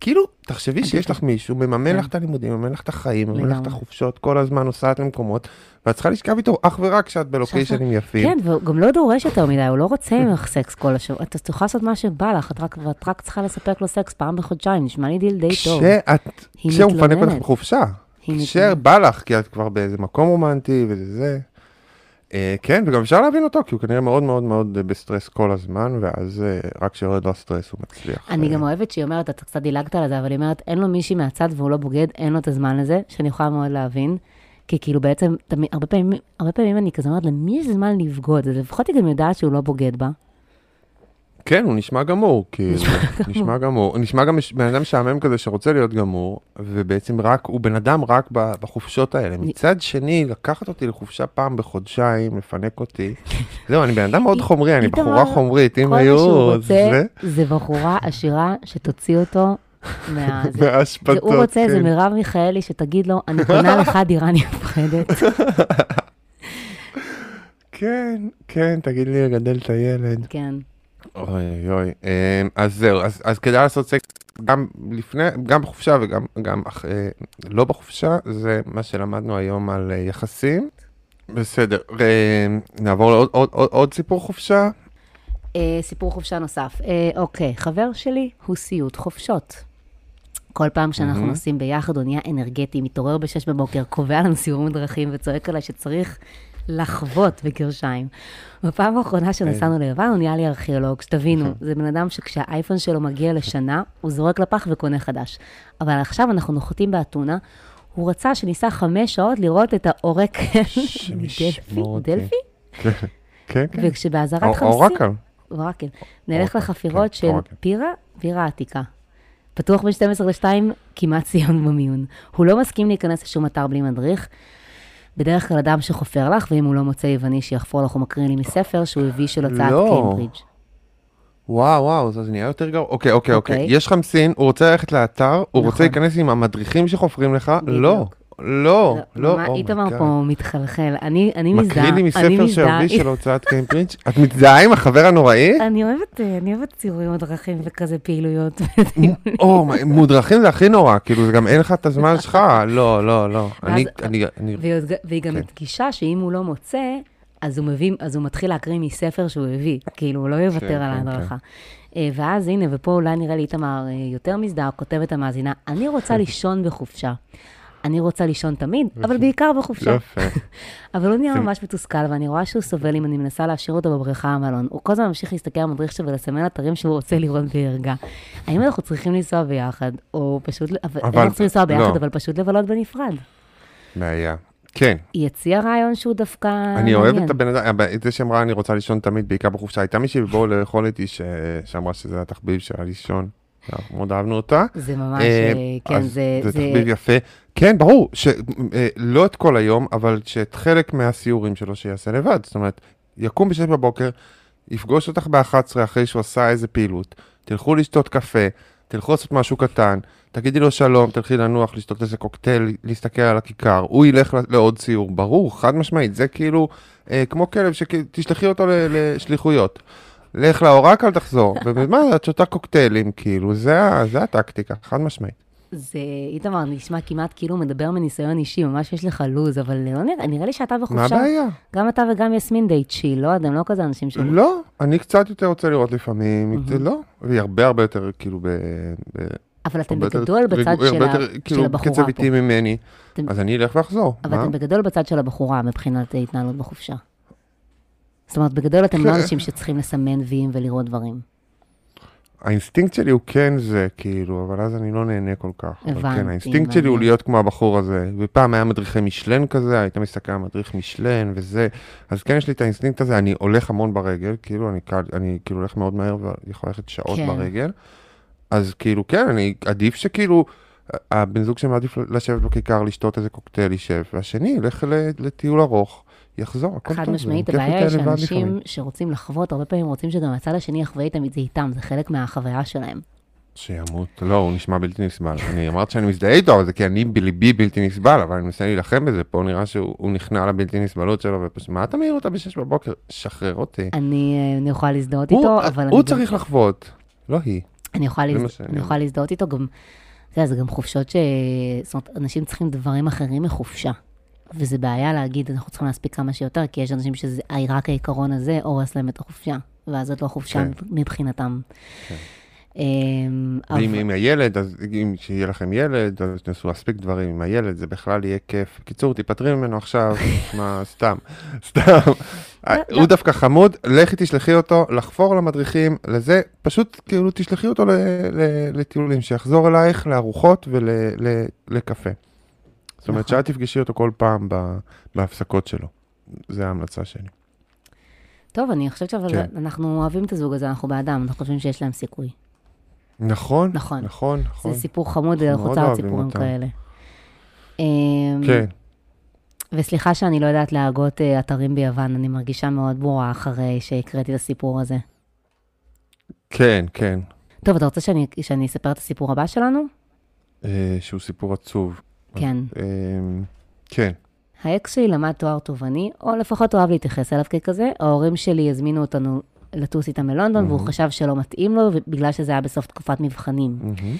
כאילו, תחשבי שיש לך מישהו, מממן כן. לך את הלימודים, מממן לך את החיים, מממן לך את. החופשות, כל הזמן נוסעת למקומות, ואת צריכה לשכב איתו אך ורק כשאת בלוקיישנים יפים. כן, והוא גם לא דורש יותר מדי, הוא לא רוצה ממך סקס כל השבוע. אתה תוכל לעשות מה שבא לך, ואת רק צריכה לספק לו סקס פעם בחודשיים, נשמע לי דיל די טוב. כשהוא מפנק אותך. בחופשה, כשבא לך, כי את כבר באיזה מקום רומנטי וזה זה. אה, כן, וגם אפשר להבין אותו, כי הוא כנראה מאוד מאוד מאוד בסטרס כל הזמן, ואז אה, רק כשיורד לו הסטרס הוא מצליח. אני אה, גם אוהבת שהיא אומרת, אתה קצת דילגת על זה, אבל היא אומרת, אין לו מישהי מהצד והוא לא בוגד, אין לו את הזמן לזה, שאני יכולה מאוד להבין. כי כאילו בעצם, תמיד, הרבה, פעמים, הרבה פעמים אני כזה אומרת, למי יש זמן לבגוד? אז לפחות היא גם יודעת שהוא לא בוגד בה. כן, הוא נשמע גמור, *laughs* כאילו, נשמע גמור. הוא נשמע גם בן אדם משעמם כזה שרוצה להיות גמור, ובעצם רק, הוא בן אדם רק בחופשות האלה. מצד שני, לקחת אותי לחופשה פעם בחודשיים, לפנק אותי, זהו, אני בן אדם מאוד חומרי, אני בחורה חומרית, אם כל מה היו... שהוא רוצה, זה- בחורה עשירה שתוציא אותו מה... *laughs* זה- מהאשפתות, הוא רוצה איזה כן. מרב מיכאלי שתגיד לו, אני קונה לך דירה נפרדת. *laughs* כן, כן, תגיד לי לגדל את הילד. כן. אוי אוי, אמ, אז זהו, אז, אז כדאי לעשות סקס גם לפני, גם בחופשה וגם גם אה, לא בחופשה, זה מה שלמדנו היום על אה, יחסים. בסדר, אה, נעבור לעוד עוד, עוד, עוד סיפור חופשה. אה, סיפור חופשה נוסף. אה, אוקיי, חבר שלי הוא סיוט חופשות. כל פעם שאנחנו מהמם. נוסעים ביחד, הוא נהיה אנרגטי, מתעורר ב-6 בבוקר, קובע לנו סיורים בדרכים וצועק עליי שצריך לחוות בגרשיים. בפעם האחרונה שנסענו ליוון, הוא נהיה לי ארכיאולוג, שתבינו, *laughs* זה בן אדם שכשהאייפון שלו מגיע לשנה, הוא זורק לפח וקונה חדש. אבל עכשיו אנחנו נוחתים באתונה, הוא רצה שניסע חמש שעות לראות את העורק השם דלפי. דלפי? *laughs* כן, כן, כן. וכשבאזהרת חמסין... אורקל. אורקל. נלך אורקל, לחפירות כן, של. פירה, פירה עתיקה. פתוח בין 12 ל-2, כמעט סיימנו במיון. הוא לא מסכים להיכנס לשום אתר בלי מדריך. בדרך כלל אדם שחופר לך, ואם הוא לא מוצא יווני שיחפור לך, הוא מקריא לי מספר שהוא הביא של הוצאת לא. קיימברידג'. וואו, וואו, זה נהיה יותר גרוע. אוקיי, אוקיי, אוקיי. אוקיי. יש חמסין, הוא רוצה ללכת לאתר, הוא נכון. רוצה להיכנס עם המדריכים שחופרים לך, בדיוק. לא, לא, לא, מה, Oh my איתמר. פה מתחלחל. אני אני מזדהה, מקריא לי מספר מזדהה. שהביא של *laughs* הוצאת קיימברידג'? את מזדהה עם החבר הנוראי? אני אוהבת, אה, אני אוהבת ציורים בדרכים וכזה פעילויות. או, מודרכים זה הכי נורא, כאילו, זה גם אין לך את הזמן שלך, לא, לא, לא. והיא גם כן. מדגישה שאם הוא לא מוצא, אז הוא מביא, אז הוא מתחיל להקריא מספר שהוא הביא, כאילו, הוא לא כן, יוותר על כן, ההדרכה. אה, ואז הנה, ופה אולי נראה לי איתמר אה, יותר מזדהה, כותבת המאזינה, אני רוצה לישון בחופשה. אני רוצה לישון תמיד, אבל בעיקר בחופשה. יפה. *laughs* אבל הוא נהיה ממש מתוסכל, ואני רואה שהוא סובל אם אני מנסה להשאיר אותו בבריכה המלון. הוא כל הזמן ממשיך להסתכל על המדריך שלו ולסמן אתרים שהוא רוצה לראות בערגה. האם אנחנו צריכים לנסוע ביחד, או פשוט, אבל אנחנו צריכים לנסוע ביחד, לא. אבל פשוט לבלות בנפרד. בעיה. כן, היא הציעה רעיון שהוא דווקא אני אוהב. את הבן אדם, את זה שאמרה אני רוצה לישון תמיד, בעיקר בחופשה. הייתה מישהי בואו לאכול איתי שאמרה שזה התחביב שלה לישון. אנחנו מאוד אהבנו אותה. זה ממש, אה, אה, כן, זה... זה זה- תחביב יפה. כן, ברור, שלא את כל היום, אבל שאת חלק מהסיורים שלו שיעשה לבד. זאת אומרת, יקום ב-6 בבוקר, יפגוש אותך ב-11 אחרי שהוא עשה איזה פעילות, תלכו לשתות קפה, תלכו לעשות משהו קטן, תגידי לו שלום, תלכי לנוח, לשתות איזה קוקטייל, להסתכל על הכיכר, הוא ילך לעוד סיור, ברור, חד משמעית, זה כאילו אה, כמו כלב שתשלחי אותו לשליחויות. לך לאורק, אל תחזור, *laughs* ומה, את שותה קוקטיילים, כאילו, זה, זה הטקטיקה, חד משמעית. זה, איתמר, נשמע כמעט כאילו מדבר מניסיון אישי, ממש יש לך לוז, אבל לא נראה, נראה לי שאתה מה בחופשה. הבעיה? גם אתה וגם יסמין די chill, לא? אתם לא כזה אנשים ש... לא, אני קצת יותר רוצה לראות לפעמים, זה לא, והיא הרבה הרבה יותר, כאילו, ב... ב- אבל אתם הרבה יותר בגדול בצד רגוע- של, הרבה ה... יותר, של כאילו, הבחורה קצב פה. איטי ממני, אתם- אז אני אלך ואחזור. אבל מה? אתם בגדול בצד של הבחורה מבחינת ההתנהלות בחופשה. זאת אומרת, בגדול אתם לא כן. אנשים שצריכים לסמן ויים ולראות דברים. האינסטינקט שלי הוא כן זה, כאילו, אבל אז אני לא נהנה כל כך. אבל הבנתי, כן, האינסטינקט שלי הוא. להיות כמו הבחור הזה. ופעם היה מדריכי מישלן כזה, היית מסתכל על מדריך מישלן וזה. אז כן, יש לי את האינסטינקט הזה, אני הולך המון ברגל, כאילו, אני, אני כאילו הולך מאוד מהר ויכול ללכת שעות כן. ברגל. אז כאילו, כן, אני עדיף שכאילו, הבן זוג שלי מעדיף לשבת בכיכר, לשתות איזה קוקטייל, יישב, והשני ילך לטיול ארוך, יחזור, הכל טוב. חד משמעית, כיף הבעיה היא יותר לבד שאנשים. שרוצים לחוות, הרבה פעמים רוצים שגם הצד השני יחווה איתם את זה איתם, זה חלק מהחוויה שלהם. שימות, לא, הוא נשמע בלתי נסבל. אני אמרתי שאני מזדהה איתו, אבל זה כי אני בליבי בלתי נסבל, אבל אני מנסה להילחם בזה, פה נראה שהוא הוא נכנע לבלתי נסבלות שלו, ופשוט, מה אתה מעיר אותה ב-6 בבוקר? שחרר אותי. אני אה, אני יכולה להזדהות איתו, אבל הוא צריך לחוות, לא היא. אני יכולה, להזדהות איתו גם, זה גם חופשות ש... זאת אומרת, אנשים צריכים דברים אחרים מחופשה. וזה בעיה להגיד, אנחנו צריכים להספיק כמה שיותר, כי יש אנשים שזה רק העיקרון הזה הורס להם את החופשה. ואז זאת לא חופשה כן. מבחינתם. אמ, ואם עם הילד, אז אם שיהיה לכם ילד, אז תנסו להספיק דברים עם הילד, זה בכלל יהיה כיף. בקיצור, תיפטרי ממנו עכשיו, *laughs* מה, סתם, סתם. הוא דווקא חמוד, לכי תשלחי אותו לחפור למדריכים, לזה, פשוט כאילו תשלחי אותו לטיולים, שיחזור אלייך לארוחות ולקפה. זאת אומרת, נכון. שאת תפגשי אותו כל פעם בהפסקות שלו. זה ההמלצה שלי. טוב, אני חושבת שאבל כן. אנחנו אוהבים את הזוג הזה, אנחנו בעדם, אנחנו חושבים שיש להם סיכוי. נכון, נכון. נכון, נכון. זה סיפור חמוד, אנחנו רוצה עוד סיפורים אותם. כאלה. אמ, כן. וסליחה שאני לא יודעת להגות אה, אתרים ביוון, אני מרגישה מאוד ברורה אחרי שהקראתי את הסיפור הזה. כן, כן. טוב, אתה רוצה שאני, שאני אספר את הסיפור הבא שלנו? אה, שהוא סיפור עצוב. כן. אה, כן. האקס שלי למד תואר תובעני, או לפחות אוהב להתייחס אליו ככזה. ההורים שלי הזמינו אותנו לטוס איתם ללונדון, והוא חשב שלא מתאים לו, בגלל שזה היה בסוף תקופת מבחנים. מהמם.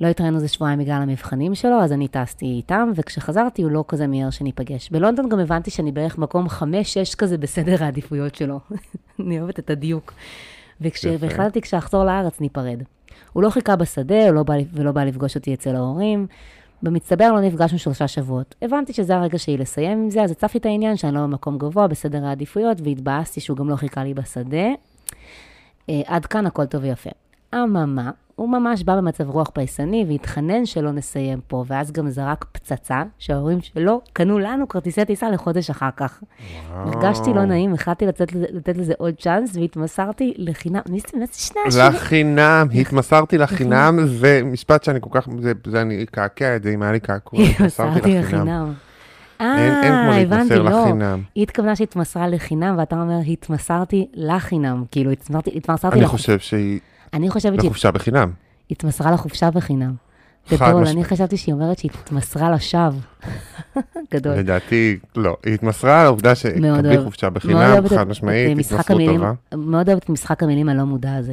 לא התראינו איזה שבועיים בגלל המבחנים שלו, אז אני טסתי איתם, וכשחזרתי הוא לא כזה מיהר שניפגש. בלונדון גם הבנתי שאני בערך מקום 5-6 כזה בסדר העדיפויות שלו. *laughs* אני אוהבת את הדיוק. והחלטתי כשאחזור לארץ ניפרד. הוא לא חיכה בשדה הוא לא בא, ולא בא לפגוש אותי אצל ההורים. במצטבר לא נפגשנו שלושה שבועות. הבנתי שזה הרגע שלי לסיים עם זה, אז הצפתי את העניין שאני לא במקום גבוה בסדר העדיפויות, והתבאסתי שהוא גם לא חיכה לי בשדה. אה, עד כאן הכל טוב ויפה. אממה, הוא ממש בא במצב רוח פייסני והתחנן שלא נסיים פה, ואז גם זרק פצצה שההורים שלו קנו לנו כרטיסי טיסה לחודש אחר כך. הרגשתי לא נעים, החלטתי לתת, לתת לזה עוד צ'אנס, והתמסרתי לחינם. מי זה שני השנים? לחינם, *laughs* התמסרתי לחינם, זה משפט שאני כל כך, זה- זה אני אקעקע את זה אם היה לי קעקוע, התמסרתי *laughs* לחינם. לחינם. אה, הבנתי, לא. לחינם. היא התכוונה שהתמסרה לחינם, ואתה אומר, התמסרתי לחינם. כאילו, התמסרתי, התמסרתי אני לח- חושב שהיא אני חושבת שהיא לחופשה בחינם. התמסרה לחופשה בחינם. חד גדול, אני. חשבתי שהיא אומרת שהיא התמסרה לשווא. *laughs* גדול. לדעתי, לא. היא התמסרה על העובדה אוהב- חופשה בחינם, חד משמעית, התמסרות טובה. מאוד אוהבת את משחק המילים הלא מודע הזה.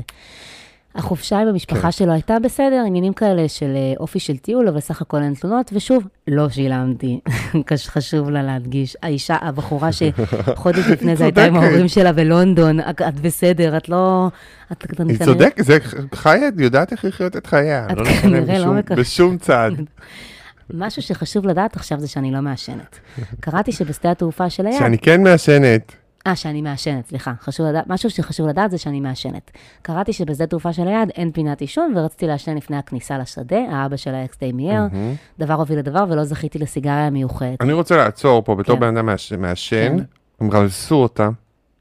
החופשה עם המשפחה כן. שלו הייתה בסדר, עניינים כאלה של אה, אופי של טיול, אבל סך הכל אין תלונות, ושוב, לא שילמתי. *laughs* חשוב לה להדגיש. האישה, הבחורה שחודש *laughs* לפני זה הייתה עם. ההורים שלה בלונדון, את בסדר, את לא... את היא צודקת, זה חיה, יודעת איך לחיות את חייה. את לא כנראה לא מקש- בשום צעד. *laughs* משהו שחשוב לדעת עכשיו זה שאני לא מעשנת. קראתי שבשדה התעופה של היעד... שאני כן מעשנת. אה, שאני מעשנת, סליחה. חשוב לדעת, משהו שחשוב לדעת זה שאני מעשנת. קראתי שבשדה תעופה של היעד אין פינת עישון, ורציתי לעשן לפני הכניסה לשדה, האבא של האקס די מיהר. מהמם. דבר הוביל לדבר, ולא זכיתי לסיגריה מיוחדת. אני רוצה לעצור פה בתור כן. בן אדם מעש- מעשן, כן. הם רמסו אותה,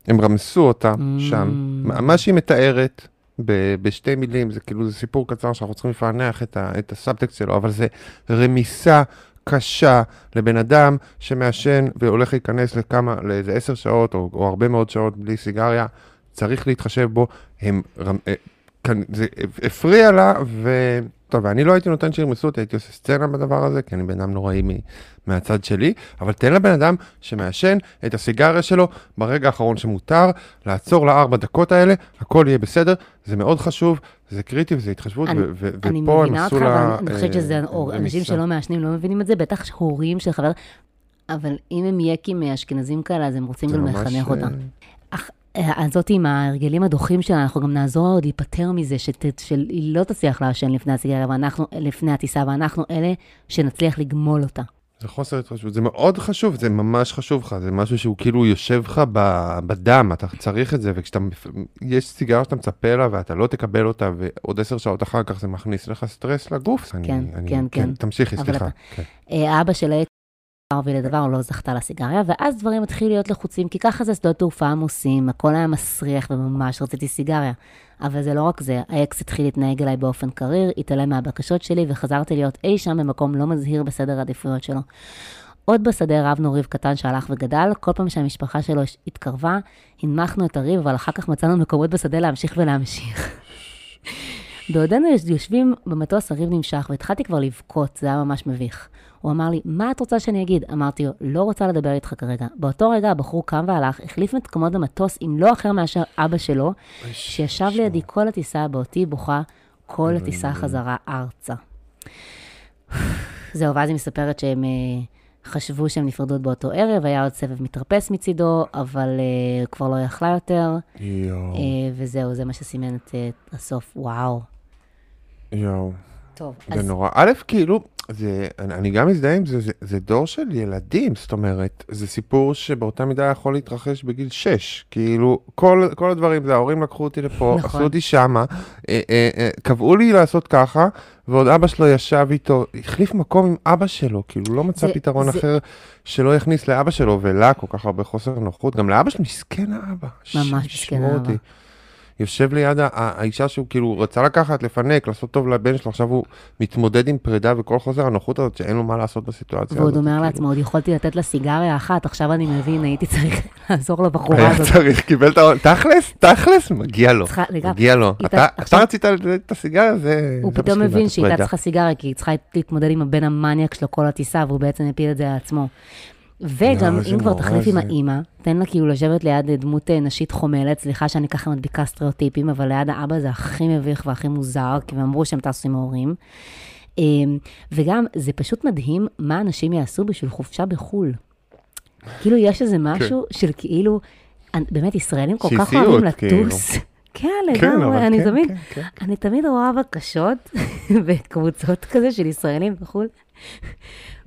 הם רמסו אותה Mm. שם. מה שהיא מתארת ב- בשתי מילים, זה כאילו, זה סיפור קצר שאנחנו צריכים לפענח את ה- את הסאבטקסט שלו, אבל זה רמיסה קשה לבן אדם שמעשן והולך להיכנס לכמה, לאיזה עשר שעות או, או הרבה מאוד שעות בלי סיגריה. וצריך להתחשב בו, הם, אה, זה הפריע לה, ו... טוב, אני לא הייתי נותן שירמסו אותי, הייתי עושה סצנה בדבר הזה, כי אני בן אדם נוראי מ- מהצד שלי, אבל תן לבן אדם שמעשן את הסיגריה שלו ברגע האחרון שמותר, לעצור לארבע דקות האלה, הכל יהיה בסדר, זה מאוד חשוב, זה קריטי וזה התחשבות, אני- ו- ו- אני ופה הם מבינה עשו אותך, לה... ואני חושבת שזה אה, אור- אנשים. שלא מעשנים לא מבינים את זה, בטח הורים של חבר, אבל אם הם יקים אשכנזים כאלה, אז הם רוצים גם לחנך אה, אותם. אה, הזאת עם ההרגלים הדוחים שלה, אנחנו גם נעזור לה עוד להיפטר מזה, שהיא לא תצליח לעשן לפני הסיגריה, ואנחנו, לפני הטיסה, ואנחנו אלה שנצליח לגמול אותה. זה חוסר התחשבות, זה מאוד חשוב, זה ממש חשוב לך, זה משהו שהוא כאילו יושב לך בדם, אתה צריך את זה, וכשאתה, יש סיגריה שאתה מצפה לה ואתה לא תקבל אותה, ועוד עשר שעות אחר כך זה מכניס לך סטרס לגוף. אני, כן, אני, כן, כן. תמשיכי, אבל סליחה. אתה- כן. אה, אבא שלה הוביל לדבר, לא זכתה לסיגריה, ואז דברים התחילו להיות לחוצים, כי ככה זה שדות תעופה עמוסים, הכל היה מסריח וממש רציתי סיגריה. אבל זה לא רק זה, האקס התחיל להתנהג אליי באופן קריר, התעלם מהבקשות שלי, וחזרתי להיות אי שם במקום לא מזהיר בסדר העדיפויות שלו. עוד בשדה רבנו ריב קטן שהלך וגדל, כל פעם שהמשפחה שלו התקרבה, הנמכנו את הריב, אבל אחר כך מצאנו מקומות בשדה להמשיך ולהמשיך. *laughs* בעודנו יושבים במטוס, הריב נמשך, והתחלתי כבר לבכות, זה היה ממש מביך. הוא אמר לי, מה את רוצה שאני אגיד? אמרתי לו, לא רוצה לדבר איתך כרגע. באותו רגע הבחור קם והלך, החליף מקומות במטוס עם לא אחר מאשר אבא שלו, שישב לידי כל הטיסה בעודי בוכה, כל הטיסה חזרה ארצה. זהו, ואז היא מספרת שהם אה, חשבו שהם נפרדו באותו ערב, היה עוד סבב מתרפס מצידו, אבל אה, כבר לא יכלה יותר, יואו, אה, וזהו, זה מה שסימן את אה, הסוף. וואו. יואו. טוב, זה אז נורא. א', כאילו, זה, אני, אני גם מזדהה עם זה, זה, זה דור של ילדים, זאת אומרת, זה סיפור שבאותה מידה יכול להתרחש בגיל 6. כאילו, כל, כל הדברים, זה ההורים לקחו אותי לפה, נכון. עשו אותי שמה, אה, אה, אה, קבעו לי לעשות ככה, ועוד אבא שלו ישב איתו, החליף מקום עם אבא שלו, כאילו, לא מצא זה- פתרון זה- אחר שלא יכניס לאבא שלו, ולה כל כך הרבה חוסר נוחות. גם לאבא שלו, מסכן האבא. ממש מסכן האבא. אותי. יושב ליד ה- ה- האישה שהוא כאילו רצה לקחת, לפנק, לעשות טוב לבן שלו, עכשיו הוא מתמודד עם פרידה וכל חוסר הנוחות הזאת שאין לו מה לעשות בסיטואציה הזאת. ועוד אומר כאילו. לעצמו, עוד יכולתי לתת לה סיגריה אחת, עכשיו אני מבין, הייתי צריך *laughs* לעזור לבחורה היה הזאת. צריך, קיבל את העול, תכלס, תכלס, מגיע לו. מגיע לו. אתה- רצית את הסיגריה, זה... הוא פתאום מבין לתת שהיא הייתה. צריכה סיגריה, כי היא צריכה להתמודד עם הבן המניאק שלו כל הטיסה, והוא בעצם הפיל את זה על עצמו. וגם, אם כבר תחליף עם האימא, תן לה כאילו לשבת ליד דמות אה, נשית חומלת, סליחה שאני ככה מדביקה סטריאוטיפים, אבל ליד האבא זה הכי מביך והכי מוזר, כי הם אמרו שהם טסו עם ההורים. אה, וגם, זה פשוט מדהים מה אנשים יעשו בשביל חופשה בחו"ל. כאילו, יש איזה משהו של כאילו, באמת, ישראלים כל כך אוהבים כאילו. לטוס. כן, כן, לגמרי, אני כן, תמיד, כן, כן, כן. אני תמיד רואה בקשות בקבוצות *laughs* כזה של ישראלים בחו"ל.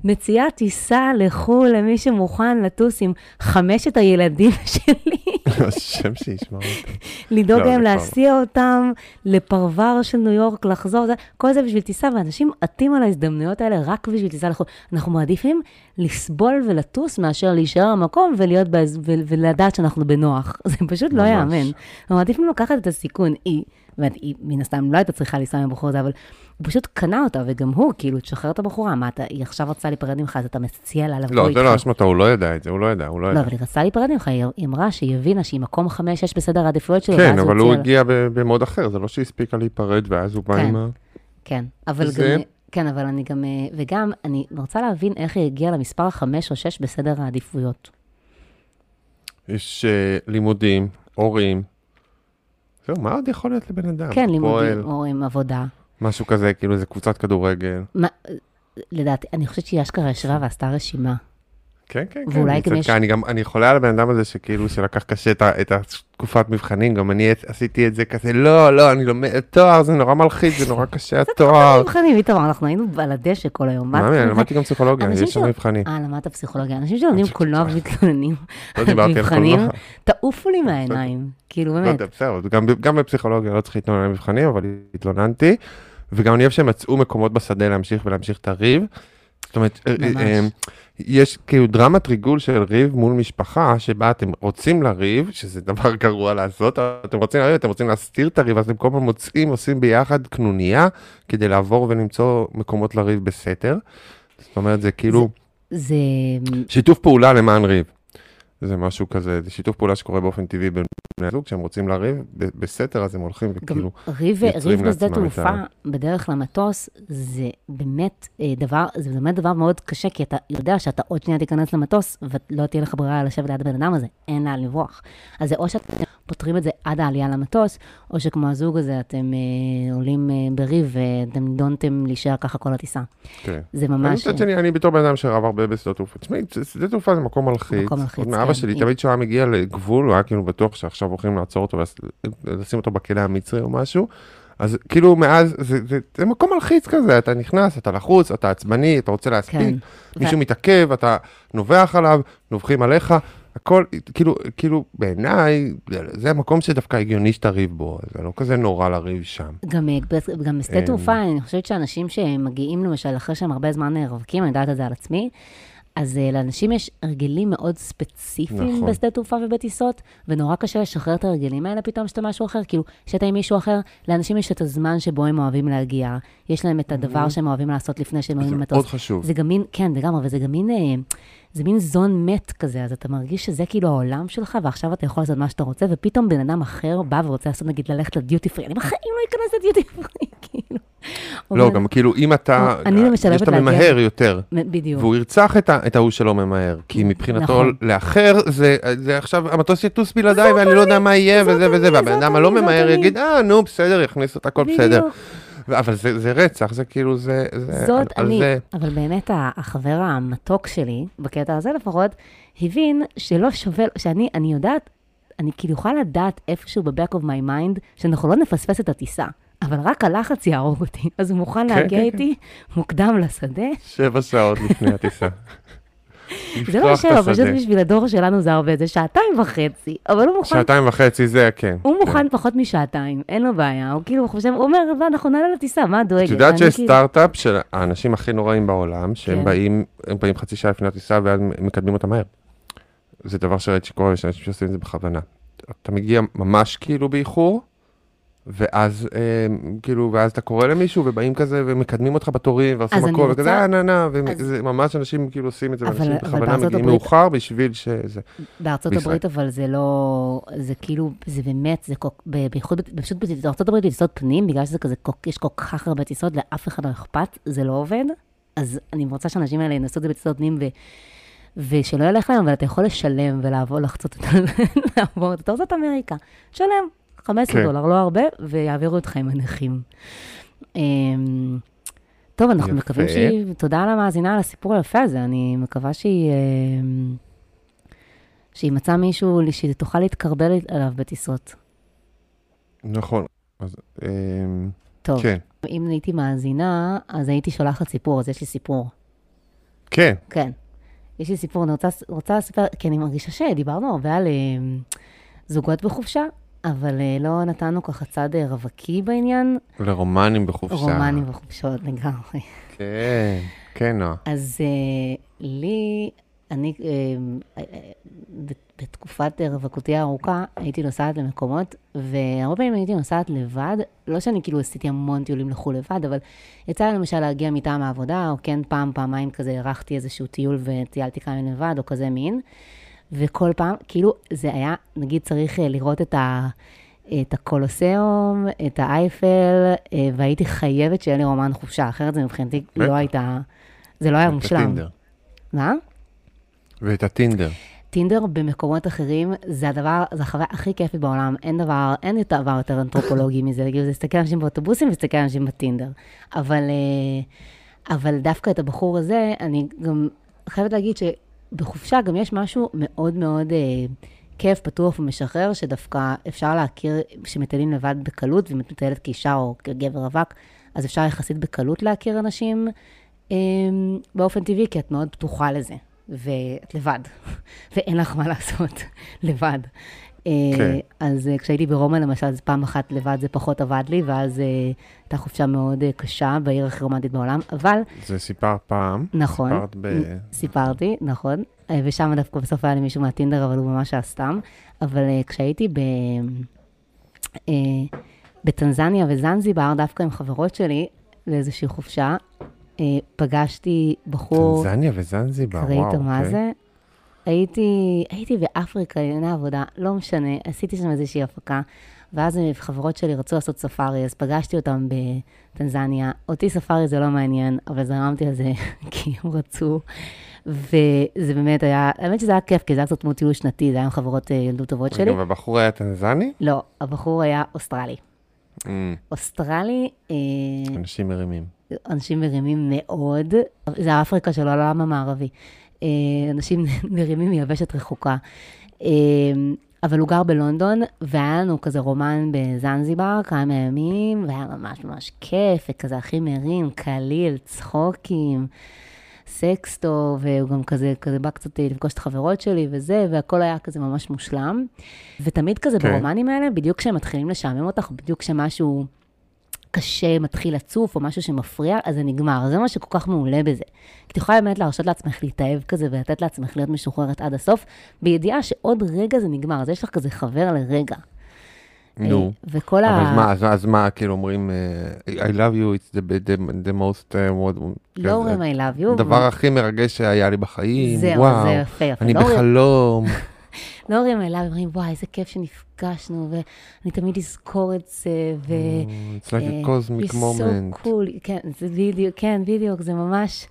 מציעה טיסה לחו"ל למי שמוכן לטוס עם חמשת הילדים *laughs* שלי, *laughs* השם שישמע אותי. לדאוג לא, להם להסיע אותם לפרבר של ניו יורק, לחזור, כל זה בשביל טיסה, ואנשים עטים על ההזדמנויות האלה רק בשביל טיסה לחו"ל. אנחנו מעדיפים לסבול ולטוס מאשר להישאר במקום ולהיות ולדעת שאנחנו בנוח. *laughs* זה פשוט לא. ייאמן. אנחנו מעדיפים לקחת את הסיכון. היא, באמת, היא מן הסתם לא הייתה צריכה לנסוע עם הבחור הזה, אבל הוא פשוט קנה אותה, וגם הוא, כאילו, תשחרר את הבחורה, מה אתה, היא עכשיו רצה להיפרד ממך, אז אתה מציע לה לבוא לא, איתך. זה לא אשמתו, הוא לא ידע את זה, הוא לא ידע, הוא לא לא, ידע. אבל היא רצתה להיפרד ממך, היא היא אמרה שהיא הבינה שהיא מקום חמש-שש בסדר העדיפויות שלו, כן, אבל הוא. הגיע במוד אחר, זה לא שהיא הספיקה להיפרד, ואז הוא בא כן. עם ה... כן, אבל גם, כן, אבל אני גם, אה, וגם, אני רוצה להבין איך היא הגיעה למספר החמש או שש בסדר העדיפויות. יש אה, לימודים, הורים. זהו, מה עוד יכול להיות לבן אדם? כן, לימודים, או עם עבודה. משהו כזה, כאילו זה קבוצת כדורגל. מה, לדעתי, אני חושבת שהיא אשכרה ישבה ועשתה רשימה. כן, כן, כן. ואולי גם. יש- אני גם, אני חולה על הבן אדם הזה שכאילו, שלקח קשה את את התקופת מבחנים, גם אני עשיתי את זה כזה, לא, לא, אני לומד, תואר זה נורא מלחיץ, זה נורא קשה התואר. מבחנים, איתמר, אנחנו היינו על הדשא כל היום. מה אני? למדתי גם פסיכולוגיה, יש שם מבחנים. אה, למדת פסיכולוגיה. אנשים שלומדים קולנוע ומתלוננים לא על מבחנים. תעופו לי מהעיניים. כאילו, לא באמת. בסדר, גם בפסיכולוגיה לא צריך להתלונן על מבחנים, אבל התלוננתי, וגם אני אוהב שהם מצאו מקומות בשדה להמשיך ולהמשיך את הריב. זאת אומרת, אה. אה, יש כאילו דרמת ריגול של ריב מול משפחה, שבה אתם רוצים לריב, שזה דבר גרוע לעשות, אתם רוצים לריב, אתם רוצים להסתיר את הריב, אז אתם כל הזמן מוצאים, עושים ביחד קנוניה, כדי לעבור ולמצוא מקומות לריב בסתר. זאת אומרת, זה כאילו זה... שיתוף פעולה למען ריב. זה משהו כזה, זה שיתוף פעולה שקורה באופן טבעי בין בני הזוג, כשהם רוצים לריב, בסתר אז הם הולכים וכאילו, ריב, ריב בשדה תעופה, בדרך למטוס, זה באמת אה, דבר, זה באמת דבר מאוד קשה, כי אתה יודע שאתה עוד שנייה תיכנס למטוס, ולא תהיה לך ברירה לשבת ליד הבן אדם הזה, אין לאן לברוח. אז זה או שאתם פותרים את זה עד העלייה למטוס, או שכמו הזוג הזה, אתם אה, עולים אה, בריב ואתם נידונתם להישאר ככה כל הטיסה. כן. זה ממש... מצד שני, אני בתור בן אדם שרב הרבה בשדות תעופה, תשמעי, שדה תעופה זה מקום מלחיץ. מקום מלחיץ, כן. שלי, תמיד כשהוא היה מגיע לגבול, הוא היה כאילו בטוח שעכשיו הולכים לעצור אותו ולשים אותו בכלא המצרי או משהו. אז כאילו מאז, זה, זה, זה מקום מלחיץ כזה, אתה נכנס, אתה לחוץ, אתה עצבני, אתה רוצה להספיק, כן. מישהו מתעכב, אתה נובח עליו, נובחים עליך, הכל, כאילו, כאילו, בעיניי, זה- זה המקום שדווקא הגיוני שתריב בו, זה לא כזה נורא לריב שם. גם, אה, גם בשדה אה, תעופה, אני חושבת שאנשים שמגיעים למשל אחרי שהם הרבה זמן אה, רווקים, אני יודעת את זה על עצמי, אז אה, לאנשים יש הרגלים מאוד ספציפיים נכון. בשדה תעופה ובטיסות, ונורא קשה לשחרר את ההרגלים האלה פתאום שאתה משהו אחר, כאילו, שאתה עם מישהו אחר, לאנשים יש את הזמן שבו הם אוהבים להגיע, יש להם את הדבר שהם אוהבים לעשות לפני שהם עולים זה למטוס. מאוד חשוב. זה גם מין, כן, לגמרי, וזה גם מין, זה מין זון מת כזה, אז אתה מרגיש שזה כאילו העולם שלך, ועכשיו אתה יכול לעשות מה שאתה רוצה, ופתאום בן אדם אחר בא ורוצה לעשות, נגיד, ללכת לדיוטי פרי, אני בחיים לא אכנס לדיוטי פרי, *laughs* כאילו. לא, גם כאילו, אם אתה, אני למשל יש אוהבת אתה להגיע- ממהר יותר. בדיוק. והוא ירצח את, ההוא שלא ממהר, כי מבחינתו נכון. לאחר זה, עכשיו המטוס יטוס בלעדיי ואני לא יודע מה יהיה וזה וזה, והבן אדם הלא ממהר. יגיד, אה, נו, בסדר, יכניס אותה, הכל בסדר. אבל זה, זה רצח, זה כאילו, זה, זה, זאת על, אני, על זה, אבל באמת החבר המתוק שלי, בקטע הזה לפחות, הבין שלא שווה, שאני אני יודעת, אני כאילו יכולה לדעת איפשהו ב-back of my mind, שאנחנו לא נפספס את הטיסה, אבל רק הלחץ יהרוג אותי, אז הוא מוכן כן, להגיע כן, איתי מוקדם לשדה. שבע שעות לפני הטיסה. *laughs* זה לא שבע, פשוט. בשביל הדור שלנו זה הרבה, זה שעתיים וחצי, אבל הוא מוכן, שעתיים וחצי זה, כן. הוא מוכן פחות משעתיים, אין לו בעיה, הוא כאילו חושב, הוא אומר, "אבל אנחנו נעלה לטיסה, מה דואגת? את יודעת שיש כאילו- סטארט-אפ של האנשים הכי נוראים בעולם, שהם כן. באים, הם באים חצי שעה לפני הטיסה ואז מקדמים אותה מהר. זה דבר שראיתי שקורה, יש אנשים שעושים את זה בכוונה. אתה מגיע ממש כאילו באיחור, ואז אה, כאילו, ואז אתה קורא למישהו ובאים כזה ומקדמים אותך בתורים ועושים הכל, וכזה, אה, נה, נה, וזה ממש אנשים כאילו עושים את זה, ואנשים בכוונה מגיעים הברית- מאוחר בשביל שזה. בארצות בישראל. הברית, אבל זה לא, זה כאילו, זה באמת, זה בייחוד, פשוט בארצות הברית בטיסות פנים, בגלל שזה כזה, יש כל כך הרבה טיסות, לאף אחד לא אכפת, זה לא עובד. אז אני רוצה שהאנשים האלה ינסו את זה בטיסות פנים, ו, ושלא ילך להם, אבל אתה יכול לשלם ולעבור, לחצות את. *laughs* לעבור את ארצות אמריקה. תשלם 15 כן. דולר, לא הרבה, ויעבירו אותך עם הנכים. אמ, טוב, אנחנו יפה. מקווים שהיא, תודה למאזינה על הסיפור היפה הזה, אני מקווה שהיא... אמ, שהיא מצאה מישהו שהיא תוכל להתקרבל עליו בטיסות. נכון. אז, אה, טוב, כן. אם הייתי מאזינה, אז הייתי שולחת סיפור, אז יש לי סיפור. כן, כן. יש לי סיפור, אני רוצה, רוצה לספר, כי אני מרגישה שדיברנו הרבה על זוגות בחופשה, אבל אה, לא נתנו ככה צד אה, רווקי בעניין, לרומנים בחופשה. רומנים בחופשות לגמרי. כן, כן, נועה. אז uh, לי, אני, בתקופת אה, רווקותי הארוכה, הייתי נוסעת למקומות, והרבה פעמים הייתי נוסעת לבד, לא שאני כאילו עשיתי המון טיולים לחו"ל לבד, אבל יצא לי למשל להגיע מטעם העבודה, או כן פעם, פעמיים כזה ארחתי איזשהו טיול וטיילתי כמה לבד, או כזה מין, וכל פעם, כאילו, זה היה, נגיד צריך אה, לראות את ה... את הקולוסיאום, את האייפל, אה, והייתי חייבת שיהיה לי רומן חופשה, אחרת זה מבחינתי בטח. לא הייתה, זה לא היה את מושלם. הטינדר. מה? ואת הטינדר. טינדר במקומות אחרים, זה הדבר, זה החוויה הכי כיפית בעולם. אין דבר, אין יותר דבר יותר אנתרופולוגי מזה, *laughs* כאילו, זה להסתכל על אנשים באוטובוסים ולהסתכל על אנשים בטינדר. אבל, אה, אבל דווקא את הבחור הזה, אני גם חייבת להגיד שבחופשה גם יש משהו מאוד מאוד אה, כיף, פתוח ומשחרר, שדווקא אפשר להכיר, שמטיילים לבד בקלות, ואם את מטיילת כאישה או כגבר רווק, אז אפשר יחסית בקלות להכיר אנשים אה, באופן טבעי, כי את מאוד פתוחה לזה. ואת לבד, *laughs* ואין לך מה לעשות *laughs* לבד. כן. אה, אז אה, כשהייתי ברומא, למשל, אז פעם אחת לבד זה פחות עבד לי, ואז אה, הייתה חופשה מאוד קשה בעיר הכי רומנטית בעולם, אבל זה סיפרת פעם. נכון, סיפרת ב... סיפרתי, נכון, ושם דווקא בסוף היה לי מישהו מהטינדר, אבל הוא ממש היה סתם. אבל כשהייתי ב... בטנזניה וזנזיבר, דווקא עם חברות שלי, לאיזושהי חופשה, פגשתי בחור, טנזניה וזנזיבר, וואו. קראית מה אוקיי. זה? הייתי, הייתי באפריקה לענייני עבודה, לא משנה, עשיתי שם איזושהי הפקה, ואז חברות שלי רצו לעשות ספארי, אז פגשתי אותם בטנזניה. אותי ספארי זה לא מעניין, אבל זרמתי על זה *laughs* כי הם רצו. וזה באמת היה, האמת שזה היה כיף, כי זה היה קצת כמו טיול שנתי, זה היה עם חברות אה, ילדות טובות שלי. רגע, והבחור היה טנזני? לא, הבחור היה אוסטרלי. Mm, אוסטרלי, אה, אנשים מרימים. אנשים מרימים מאוד, זה האפריקה של העולם המערבי. אה, אנשים *laughs* מרימים מיבשת רחוקה. אה, אבל הוא גר בלונדון, והיה לנו כזה רומן בזנזיבר כמה ימים, והיה ממש ממש כיף, וכזה הכי מרים, קליל, צחוקים, סקס טוב, והוא גם כזה, כזה בא קצת לפגוש את החברות שלי וזה, והכל היה כזה ממש מושלם. ותמיד כזה כן. ברומנים האלה, בדיוק כשהם מתחילים לשעמם אותך, בדיוק כשמשהו קשה מתחיל לצוף, או משהו שמפריע, אז זה נגמר. זה מה שכל כך מעולה בזה. כי את יכולה באמת להרשות לעצמך להתאהב כזה, ולתת לעצמך להיות משוחררת עד הסוף, בידיעה שעוד רגע זה נגמר, אז יש לך כזה חבר לרגע. נו. אה, וכל אבל ה... מה, אז- אז מה, כאילו אומרים, אה, I love you, it's the, the, the most, אה, what- לא אומרים I love you. הדבר הכי מרגש שהיה לי בחיים, זהו, וואו, זה יפה. אני לא בחלום. לא אומרים you, אומרים, וואי, איזה כיף שנפגשנו, ואני תמיד אזכור את זה, ו... It's like אה, a cosmic You're moment. so cool, כן, זה בדיוק, כן, בדיוק, זה ממש,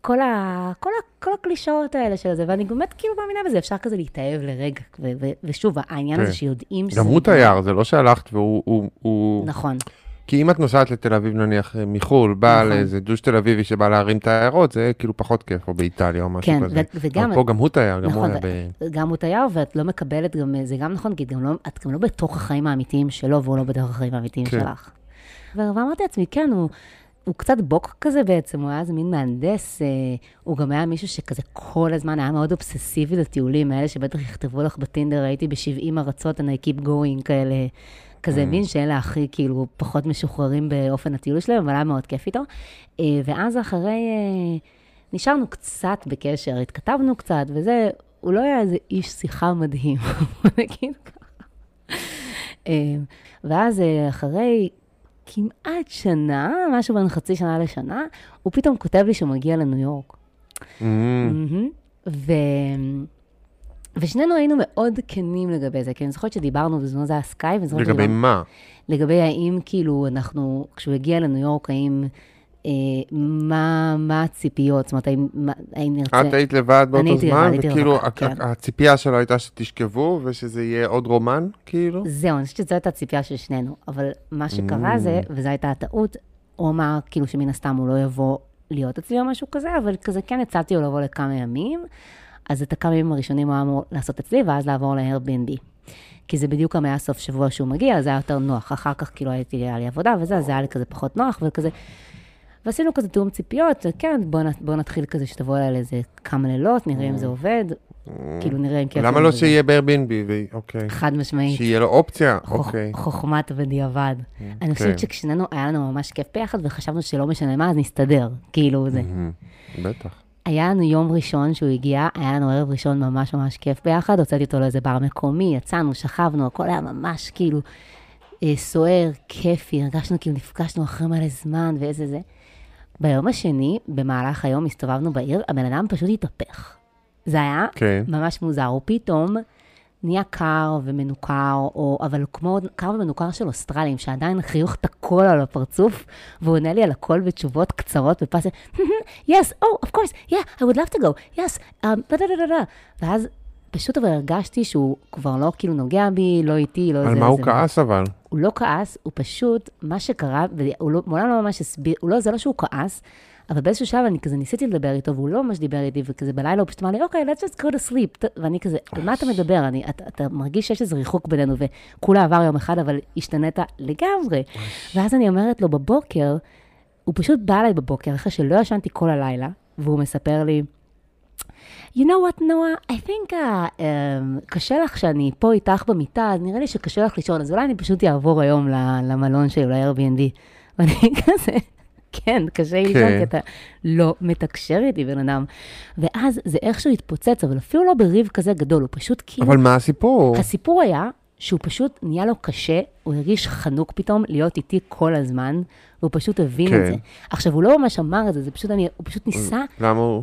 כל, ה, כל, ה, כל הקלישאות האלה של זה, ואני באמת כאילו מאמינה בזה, אפשר כזה להתאהב לרגע, ו, ו, ושוב, העניין הזה כן. שיודעים שזה... גם הוא. תייר, זה לא שהלכת והוא... הוא- הוא- נכון, כי אם את נוסעת לתל אביב נניח אה, מחו"ל, באה נכון. לאיזה דוש תל אביבי שבא להרים את העיירות, זה כאילו פחות כיף, או באיטליה או משהו כן, כזה. ו- וגם- אבל פה גם הוא תייר, גם הוא נכון, היה ב... גם הוא תייר, ואת לא מקבלת גם, זה גם נכון, כי את גם לא, את גם לא בתוך החיים האמיתיים שלו, והוא לא בתוך החיים האמיתיים כן. שלך. ואמרתי לעצמי, כן, הוא, הוא קצת בוק כזה בעצם, הוא היה איזה מין מהנדס, אה, הוא גם היה מישהו שכזה כל הזמן היה מאוד אובססיבי לטיולים האלה, שבטח יכתבו לך בטינדר, הייתי ב-70 ארצות, I keep going, כאלה, כזה Mm. מין שאלה הכי, כאילו, פחות משוחררים באופן הטיול שלהם, אבל היה מאוד כיף איתו. אה, ואז אחרי, אה, נשארנו קצת בקשר, התכתבנו קצת, וזה, הוא לא היה איזה איש שיחה מדהים, *laughs* בוא נגיד ככה. אה, ואז אחרי כמעט שנה, משהו בין חצי שנה לשנה, הוא פתאום כותב לי שהוא מגיע לניו יורק. Mm, מהמם. ו... ושנינו היינו מאוד כנים לגבי זה, כי אני זוכרת שדיברנו, בזמנו זה היה ואני זוכרת לגבי מה? לגבי האם כאילו אנחנו, כשהוא הגיע לניו יורק, האם, אה, מה, מה הציפיות, זאת אומרת, האם, מה, האם נרצה... את היית לבד באותו לבד, זמן, הייתי וכאילו כן. הציפייה שלו הייתה שתשכבו, ושזה יהיה עוד רומן, כאילו? זהו, אני חושבת שזו הייתה הציפייה של שנינו, אבל מה שקרה Mm. זה, וזו הייתה הטעות, הוא אמר כאילו שמן הסתם הוא לא יבוא להיות אצלי או משהו כזה, אבל כזה כן הצעתי לו לבוא לכמה ימים, אז את הכמה ימים הראשונים הוא היה אמור לעשות אצלי, ואז לעבור ל-Airbnb. כי זה בדיוק גם היה סוף שבוע שהוא מגיע, אז זה היה יותר נוח. אחר כך כאילו הייתי, היה לי עבודה וזה, אז זה היה לי כזה פחות נוח, וכזה... ועשינו כזה תיאום ציפיות, כן, בוא, נ- בוא נתחיל כזה שתבוא אליי לאיזה כמה לילות, נראה אם זה עובד, כאילו נראה אם כיף. למה לא. שיהיה ב-Airbnb? אוקיי. חד משמעית. שיהיה לו אופציה? אוקיי. חוכמת בדיעבד. אני כן. חושבת שכשנינו, היה לנו ממש כיף ביחד, וחשבנו שלא משנה מה, אז נסתדר, כאילו זה. בטח. היה לנו יום ראשון שהוא הגיע, היה לנו ערב ראשון ממש ממש כיף ביחד, הוצאתי אותו לאיזה בר מקומי, יצאנו, שכבנו, הכל היה ממש כאילו אה, סוער, כיפי, הרגשנו כאילו נפגשנו אחרי מלא זמן ואיזה זה. ביום השני, במהלך היום הסתובבנו בעיר, הבן אדם פשוט התהפך. זה היה כן. ממש מוזר, הוא פתאום נהיה קר ומנוכר, או, אבל כמו קר ומנוכר של אוסטרלים, שעדיין חיוך תקול על הפרצוף, והוא עונה לי על הכל בתשובות קצרות בפס, yes, oh, of course, yeah, I would love to go, yes, um, da da da da. ואז פשוט אבל הרגשתי שהוא כבר לא כאילו נוגע בי, לא איתי, לא זה. על מה הוא זה. כעס אבל? הוא לא כעס, הוא פשוט, מה שקרה, והוא לא, מעולם לא ממש הסביר, הוא לא, זה לא שהוא כעס, אבל באיזשהו שלב אני כזה ניסיתי לדבר איתו, והוא לא ממש דיבר איתי, וכזה בלילה הוא פשוט אמר לי, אוקיי, let's just go to sleep. ואני כזה, על מה אתה מדבר? אני, אתה, אתה מרגיש שיש איזה ריחוק בינינו, וכולה עבר יום אחד, אבל השתנית לגמרי. ואז אני אומרת לו, בבוקר, הוא פשוט בא אליי בבוקר, אחרי שלא ישנתי כל הלילה, והוא מספר לי, you know what, נועה, I think uh, um, קשה לך שאני פה איתך במיטה, אז נראה לי שקשה לך לישון, אז אולי אני פשוט אעבור היום למלון שלי, ל-Airbnb. *laughs* ואני כזה, כן, קשה לי לישון, כן. כי אתה לא מתקשר איתי, בן אדם. ואז זה איכשהו התפוצץ, אבל אפילו לא בריב כזה גדול, הוא פשוט כאילו... אבל מה הסיפור? הסיפור היה שהוא פשוט נהיה לו קשה, הוא הרגיש חנוק פתאום להיות איתי כל הזמן, והוא פשוט הבין כן. את זה. עכשיו, הוא לא ממש אמר את זה, זה פשוט, אני, הוא פשוט ניסה, למה הוא...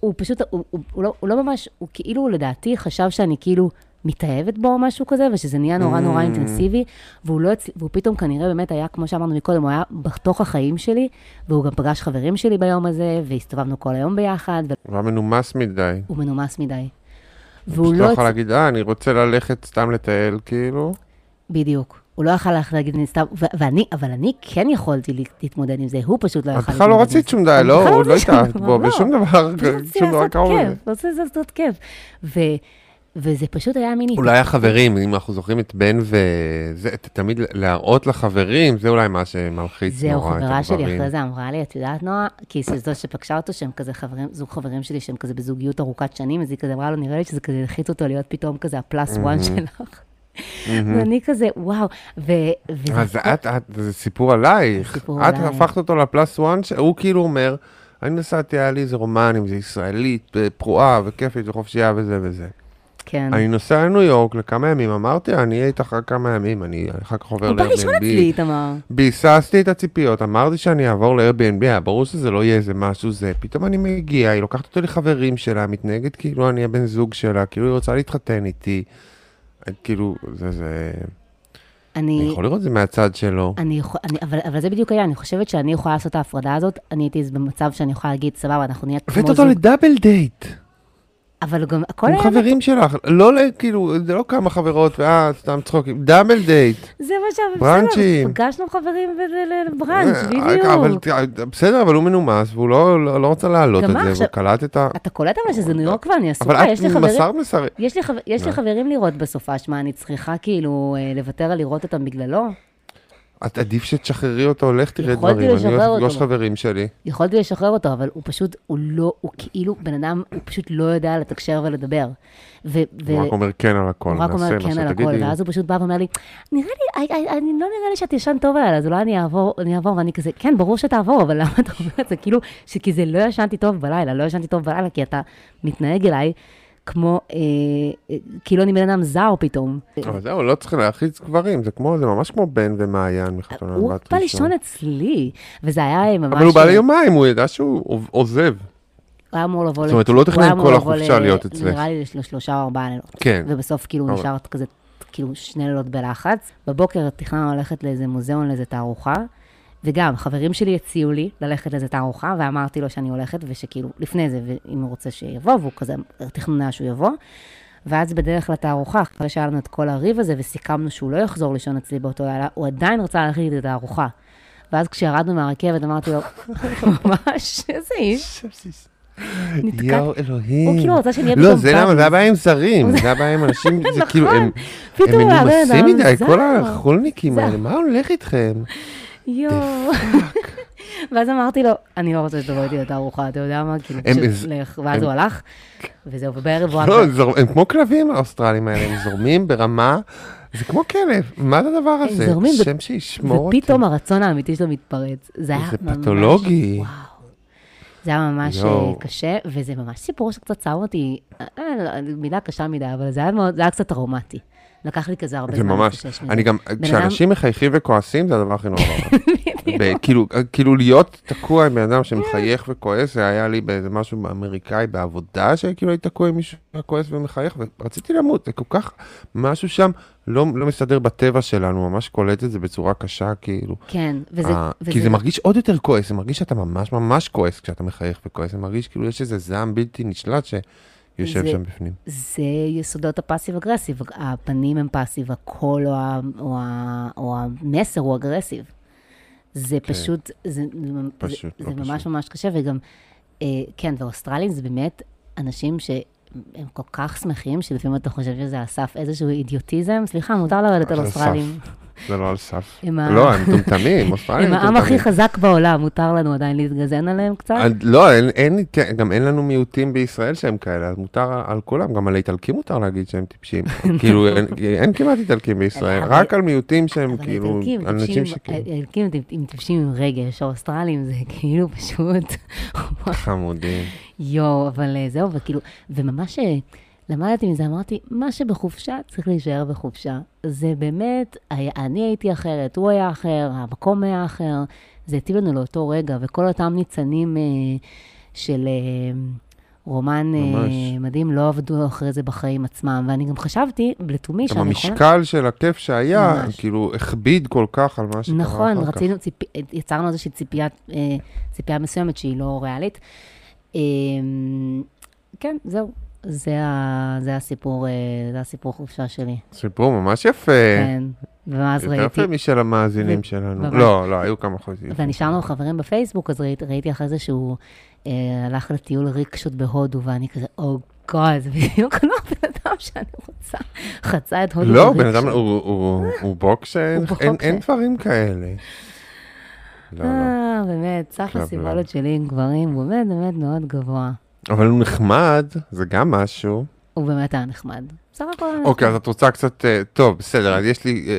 הוא פשוט, הוא, הוא, הוא, לא, הוא לא ממש, הוא כאילו לדעתי חשב שאני כאילו מתאהבת בו או משהו כזה, ושזה נהיה נורא נורא Mm. אינטנסיבי, והוא, לא, הצ- והוא פתאום כנראה באמת היה, כמו שאמרנו מקודם, הוא היה בתוך החיים שלי, והוא גם פגש חברים שלי ביום הזה, והסתובבנו כל היום ביחד, הוא היה מנומס מדי. והוא מנומס מדי. והוא לא... לא יכול להגיד, אה, אני רוצה ללכת סתם לטייל, כאילו. בדיוק. הוא לא יכל להגיד לי סתם, ו- ואני, אבל אני כן יכולתי לה- להתמודד עם זה, הוא פשוט לא את יכל בכלל לא עם רצית זה. שום דבר, אני לא, הוא לא התאהבת בו. בשום דבר, שום דבר לעשות קרוב לזה. כיף, רציתי לעשות כיף. וזה פשוט היה מין... אולי החברים, אם אנחנו זוכרים את בן וזה, תמיד להראות לחברים, זה אולי מה שמלחיץ זהו, נורא את חברה שלי הגברים. אחרי זה אמרה לי, את יודעת, נועה, כי זו שפגשה אותו, שהם כזה חברים, זוג חברים שלי שהם כזה בזוגיות ארוכת שנים, אז היא כזה אמרה לו, נראה לי שזה כזה הלחיץ אותו להיות פתאום כזה הפלאס וואן שלך. ואני כזה, וואו, ו... אז את, את, זה סיפור עלייך. סיפור את עליי. הפכת אותו לפלאס וואן, הוא כאילו אומר, אני נסעתי, היה לי איזה רומן עם איזה ישראלית, פרועה וכיפית וחופשייה וזה וזה. כן. אני נוסע לניו יורק לכמה ימים, אמרתי, אני אהיה איתך רק כמה ימים, אני אחר כך עובר הוא בא לישון אצלי, ל-Airbnb. איתמר. ביססתי את הציפיות, אמרתי שאני אעבור ל-Airbnb, היה ברור שזה לא יהיה איזה משהו זה. פתאום אני מגיע, היא לוקחת אותי לחברים שלה, מתנהגת כאילו אני הבן זוג שלה, כאילו היא רוצה להתחתן איתי. כאילו, זה, זה... אני אני... יכול לראות את זה מהצד שלו. אני יכול, אני, אבל, אבל זה בדיוק היה, אני חושבת שאני יכולה לעשות את ההפרדה הזאת, אני הייתי במצב שאני יכולה להגיד, סבבה, אנחנו נהיה כמו הבאת אותו זוג, ל double date. אבל גם הכל עם היה, חברים שלך, לא כאילו, זה לא כמה חברות, ואה, סתם צחוקים, double date. זה מה ש... ברנצ'ים. פגשנו חברים לבראנץ', אה, אבל בדיוק. תראה, בסדר, אבל הוא מנומס, והוא לא- לא לא רוצה להעלות את זה, עכשיו? והוא קלט את ה... אתה קולט אבל שזה ניו יורק ואני אבל עסוקה, יש לי את חברים, מסרת מסר... יש לי, חבר, יש לי מה? חברים לראות בסופש, מה, אני צריכה כאילו אה, לוותר על לראות אותם בגללו? את עדיף שתשחררי אותו, לך תראה דברים, אני הולך. לפגוש חברים שלי. יכולתי לשחרר אותו, אבל הוא פשוט, הוא לא, הוא כאילו, בן אדם, הוא פשוט לא יודע לתקשר ולדבר. ו- ו- הוא רק אומר כן על הכל, הוא רק אומר כן על הכל. ואז הוא פשוט בא ואומר לי, נראה לי, אני, לא נראה לי שאת ישן טוב עליי, אז אולי אני אעבור, אני אעבור, ואני כזה, כן, ברור שתעבור, אבל למה אתה אומר את זה? כאילו, כי זה לא ישנתי טוב בלילה, לא ישנתי טוב בלילה, כי אתה מתנהג אליי כמו, אה, אה, כאילו אני בן אדם זר פתאום. אבל זהו, לא צריך להלחיץ גברים, זה כמו, זה ממש כמו בן ומעיין מחתונה הוא בא. לישון אצלי, וזה היה ממש... אבל הוא בא ליומיים, הוא ידע שהוא עוז- עוזב. הוא היה אמור לבוא... זאת אומרת, הוא לא תכנן כל החופשה להיות אצלך. נראה לי לשלושה או ארבעה לילות. כן. ובסוף כאילו נשארת כזה, כאילו שני לילות בלחץ. בבוקר תכננו ללכת לאיזה מוזיאון, לאיזה תערוכה, וגם חברים שלי הציעו לי ללכת לאיזה תערוכה, ואמרתי לו שאני הולכת, ושכאילו, לפני זה, ואם הוא רוצה שיבוא, והוא כזה, תכננה שהוא יבוא. ואז בדרך לתערוכה, אחרי שהיה לנו את כל הריב הזה, וסיכמנו שהוא לא יחזור לישון אצלי באותו לילה, הוא עדיין רצה ללכת איתי לתערוכה. ואז כשירדנו מהרכבת, אמרתי לו, *laughs* ממש, איזה איש. נתקעתי. יואו, אלוהים. הוא כאילו רצה שנהיה לא, פתאום זה למה. זה הבעיה עם זרים, זה הבעיה עם אנשים, זה *laughs* כאילו, הם בן מנומסים מדי. כל החולניקים. האלה, מה הולך איתכם? יואו. *laughs* ואז אמרתי לו, אני לא רוצה שתבוא איתי לתערוכה, אתה יודע מה? כאילו, הם- פשוט לך. ואז הם- הוא הלך, וזהו, ובערב הוא לא, הם כמו כלבים האוסטרלים האלה, הם זורמים ברמה, זה כמו כלב, מה זה הדבר הזה? זורמים, ו- השם שישמור אותי. ופתאום הרצון האמיתי שלו מתפרץ. זה היה זה ממש... פתולוגי. וואו. זה היה ממש. אה, קשה, וזה ממש סיפור שקצת שם אותי, אה, אה, מילה קשה מדי, אבל זה היה מאוד, זה היה קצת טראומטי. לקח לי כזה הרבה זה זמן ממש, להתאושש מזה. אני גם, כשאנשים מחייכים וכועסים זה הדבר הכי נורא. *laughs* כאילו, כאילו להיות תקוע עם בן אדם שמחייך וכועס, זה היה לי באיזה משהו אמריקאי בעבודה, שכאילו הייתי תקוע עם מישהו כועס ומחייך, ורציתי למות, זה כל כך, משהו שם לא לא מסתדר בטבע שלנו, ממש קולט את זה בצורה קשה, כאילו. כן, וזה... אה, וזה כי זה מרגיש עוד יותר כועס, זה מרגיש שאתה ממש ממש כועס כשאתה מחייך וכועס, זה מרגיש כאילו יש איזה זעם בלתי נשלט שיושב זה- שם בפנים. זה יסודות ה passive aggressive, הפנים הם passive, הקול או, ה, או, ה, או המסר הוא aggressive. זה פשוט, זה, פשוט, זה, לא זה ממש פשוט. ממש קשה, וגם, אה, כן, ואוסטרלים זה באמת אנשים שהם כל כך שמחים, שלפעמים אתה חושב שזה על סף איזשהו אידיוטיזם, סליחה, מותר לרדת על אוסטרלים. זה לא על סף. לא, הם מטומטמים, *laughs* אוסטרלים הם העם הכי. חזק בעולם, מותר לנו עדיין להתגזען עליהם קצת? אה, לא, גם אין לנו מיעוטים בישראל שהם כאלה, אז מותר על כולם, גם על האיטלקים מותר להגיד שהם טיפשים. *laughs* כאילו, אין, כמעט איטלקים בישראל, רק על מיעוטים שהם כאילו, אנשים שכאילו, האיטלקים הם- טיפשים עם רגש, האוסטרלים זה *laughs* כאילו פשוט... חמודים. יואו, אבל אה, זהו, וכאילו, וממש אה, למדתי מזה, אמרתי, מה שבחופשה צריך להישאר בחופשה. זה באמת, אני הייתי אחרת, הוא היה אחר, המקום היה אחר, זה התאים לנו לאותו רגע, וכל אותם ניצנים אה, של, אה, רומן אה. מדהים, לא עבדו אחרי זה בחיים עצמם. ואני גם חשבתי, לתומי, גם שאני יכולה... המשקל של הכיף שהיה, ממש. כאילו, הכביד כל כך על מה שקרה נכון, אחר כך. רצינו, ציפ... יצרנו איזושהי ציפייה, אה, ציפייה מסוימת שהיא לא ריאלית. אה, כן, זהו. זה, ה... זה הסיפור, אה, זה הסיפור חופשה שלי. סיפור ממש יפה. כן. ואז יותר ראיתי, יפה משל המאזינים ו- שלנו. ממש. לא, לא, היו כמה חודשים. ונשארנו חברים בפייסבוק, אז ראיתי, ראיתי אחרי זה שהוא אה, הלך לטיול ריקשות בהודו, ואני כזה, או גוד, זה בדיוק לא הבן אדם שאני רוצה. חצה את הודו לא. בן אדם, הוא- הוא הוא בוקס הוא בוקס אין-. דברים כאלה. לא, לא. אה, באמת, סך. הסיבולות שלי עם גברים הוא באמת באמת מאוד גבוה. אבל הוא נחמד, זה גם משהו. הוא באמת היה נחמד. בסך הכל אוקיי, אז נחמד. את רוצה קצת, אה, טוב, בסדר, אז יש לי, אה,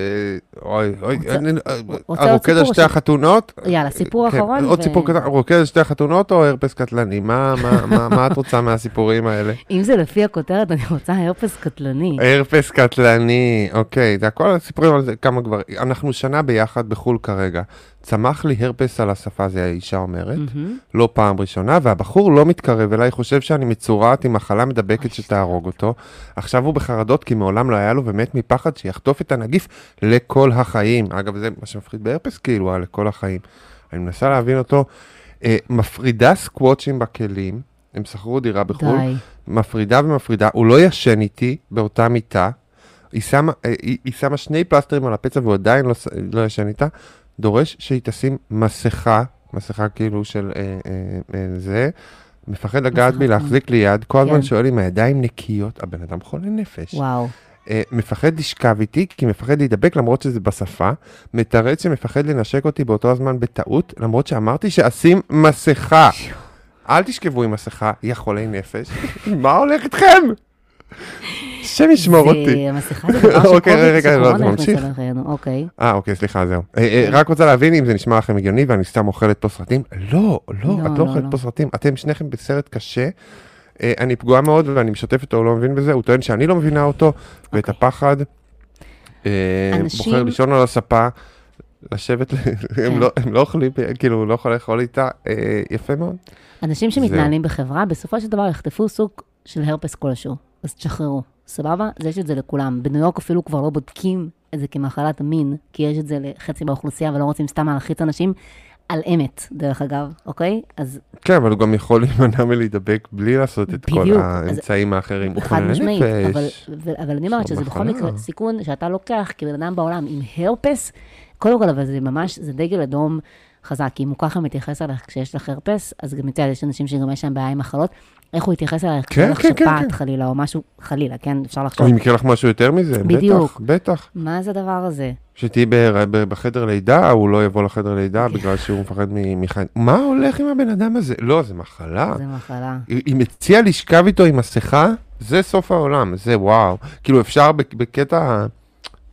אוי, אוי, אני- אה, הרוקד על סיפור שתי החתונות? יאללה, סיפור כן, אחרון. עוד סיפור קטן, רוקד על שתי החתונות או הרפס קטלני? מה- את רוצה מהסיפורים האלה? *laughs* אם זה לפי הכותרת, אני רוצה הרפס קטלני. הרפס קטלני, אוקיי, זה הכל סיפורים על זה, כמה גברים. אנחנו שנה ביחד בחו"ל כרגע. צמח לי הרפס על השפה, זה האישה אומרת, מהמם. לא פעם ראשונה, והבחור לא מתקרב אליי, חושב שאני מצורעת עם מחלה מדבקת שתהרוג אותו. עכשיו הוא בחרדות כי מעולם לא היה לו, ומת מפחד שיחטוף את הנגיף לכל החיים. אגב, זה מה שמפחיד בהרפס, כאילו, אה, לכל החיים. אני מנסה להבין אותו. אה, מפרידה סקוואצ'ים בכלים, הם שכרו דירה בחו"ל. די. מפרידה ומפרידה, הוא לא ישן איתי באותה מיטה, היא שמה, אה, היא, היא שמה שני פלסטרים על הפצע והוא עדיין לא, לא ישן איתה, דורש שהיא תשים מסכה, מסכה כאילו של אה, אה, אה, זה, מפחד לגעת בי, מסכה, להחזיק לי יד, כל הזמן כן. שואל אם הידיים נקיות, הבן אדם חולה נפש. וואו. אה, מפחד לשכב איתי, כי מפחד להידבק למרות שזה בשפה, מתרץ שמפחד לנשק אותי באותו הזמן בטעות, למרות שאמרתי שאשים מסכה. אל תשכבו עם מסכה, יא חולי נפש. *laughs* מה הולך איתכם? השם ישמור אותי. זה- המסכה זה דבר שקורונה ממשיך. נכנסה לחיינו. אוקיי. אה, אוקיי, סליחה, זהו. אה, אה, רק רוצה להבין אם זה נשמע לכם הגיוני ואני סתם אוכלת פה סרטים. לא, לא, לא, את לא לא, אוכלת לא. פה סרטים. אתם שניכם בסרט קשה. אה, אני פגועה מאוד ואני משתף אותו, הוא לא מבין בזה. הוא טוען שאני לא מבינה אותו, ואת אוקיי. הפחד. אה, אנשים- בוחר לישון על הספה. לשבת, כן. הם לא- אוכלים, כאילו, לא יכול לאכול איתה, יפה מאוד. אנשים. שמתנהלים בחברה, בסופו של דבר יחטפו סוג של הרפס כלשהו. אז תשחררו, סבבה? אז יש את זה לכולם. בניו יורק אפילו כבר לא בודקים את זה כמחלת המין, כי יש את זה לחצי מהאוכלוסייה ולא רוצים סתם להלחיץ אנשים על אמת, דרך אגב, אוקיי? אז כן, אבל הוא גם יכול להימנע מלהידבק בלי לעשות את כל אז- האמצעים האחרים. הוא חד משמעית, אבל. אבל, אבל אני אומרת שזה בכל. מקרה סיכון שאתה לוקח כבן אדם בעולם עם הרפס, קודם כל, אבל זה ממש, זה דגל אדום חזק, כי אם הוא ככה מתייחס אליך כשיש לך הרפס, אז גם מצד, יש אנשים שגם יש להם בעיה עם מחלות, איך הוא יתייחס אלייך כשיש לך כן, כן, כן. חלילה, או משהו, חלילה, כן, אפשר או לחשוב, אם יקרה לך משהו יותר מזה, בדיוק. בטח, בטח. מה זה הדבר הזה? שתהיי בחדר לידה, הוא לא יבוא לחדר לידה בגלל שהוא מפחד מחיים. מה הולך עם הבן אדם הזה? לא, זה מחלה. זה מחלה. היא מציעה לשכב איתו עם מסכה, זה סוף העולם, זה וואו. כאילו אפשר בק- בקטע,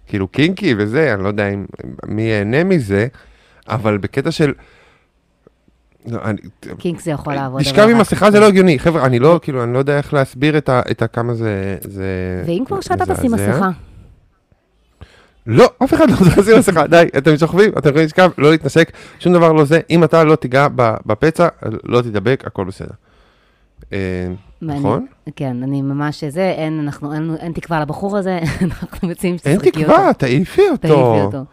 כאילו קינקי וזה, אני לא יודע אם, מי ייהנה מזה, אבל בקטע של... לא, אני, קינק זה יכול לעבוד. לשכב עם מסכה זה לא הגיוני, חבר'ה, אני לא, כאילו, אני לא יודע איך להסביר את ה- את הכמה זה... זה ואם כבר שאתה תשים. מסכה, לא, אף אחד לא *laughs* רוצה לשים מסכה, די, אתם שוכבים, אתם יכולים לשכב, לא להתנשק, שום דבר לא זה, אם אתה לא תיגע בפצע, לא תדבק, הכל בסדר. אה. נכון? כן, אני ממש זה, אין, אנחנו, אין, אין תקווה לבחור הזה, *laughs* אנחנו מציעים אין שתשחקי אותו. תקווה, תעיפי אותו. תעיפי אותו.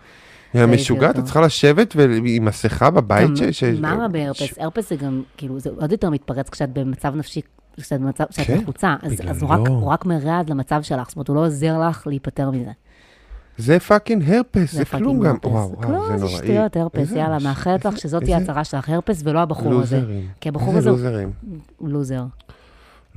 יא תעיפי משוגעת, אותו. את צריכה לשבת עם מסכה בבית ש... מה רע בהרפס? הרפס זה גם, כאילו, זה עוד יותר מתפרץ כשאת במצב נפשי, כשאת במצב, כשאת כן, לחוצה, אז, הוא, רק, הוא רק מרע את המצב שלך, זאת אומרת, הוא לא עוזר לך להיפטר מזה. זה fucking הרפס, זה כלום גם. וואו, וואו, לא, זה זה נוראי. שטויות, הרפס, יאללה, מאחלת לך שזאת תהיה הצרה שלך, הרפס ולא הבחור הזה. לוזרים. כי הבחור הזה. הוא לוזר.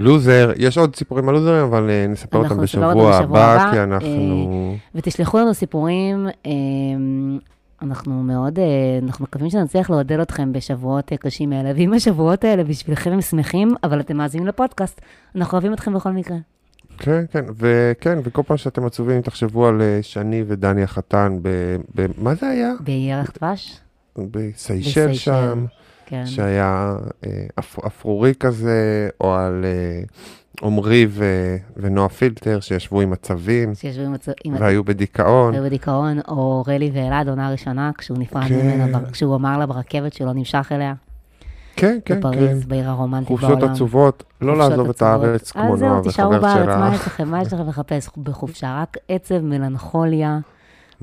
לוזר, יש עוד סיפורים על לוזרים, אבל אה, נספר אותם אותם בשבוע בשבוע הבא, הבא, כי אנחנו... ותשלחו לנו סיפורים, אמ, אנחנו מאוד, אה, אנחנו מקווים שנצליח לעודד אתכם בשבועות אה, קשים האלה, ואם השבועות האלה בשבילכם הם שמחים, אבל אתם מאזינים לפודקאסט, אנחנו אוהבים אתכם בכל מקרה. כן, כן, וכן, וכל פעם שאתם עצובים, תחשבו על שני ודני החתן, ב... ב- מה זה היה? בירח דבש? בסיישל. שם, כן. שהיה אה, אפ- אפרורי כזה, או על אה, עמרי ו- ונועה פילטר, שישבו עם הצבים, שישבו עם, הצ... עם... והיו בדיכאון. היו בדיכאון, או רלי ואלעד, עונה ראשונה, כשהוא נפרד כן. ממנה, כשהוא אמר לה ברכבת שהוא לא נמשך אליה. כן, כן, כן. בפריז, בעיר הרומנטית בעולם. חופשות עצובות, לא חופשות לעזוב את. הארץ כמו אז זהו, נועה תישארו וחבר בארץ, מה יש. לכם, מה יש לכם לחפש בחופשה? רק עצב, מלנכוליה,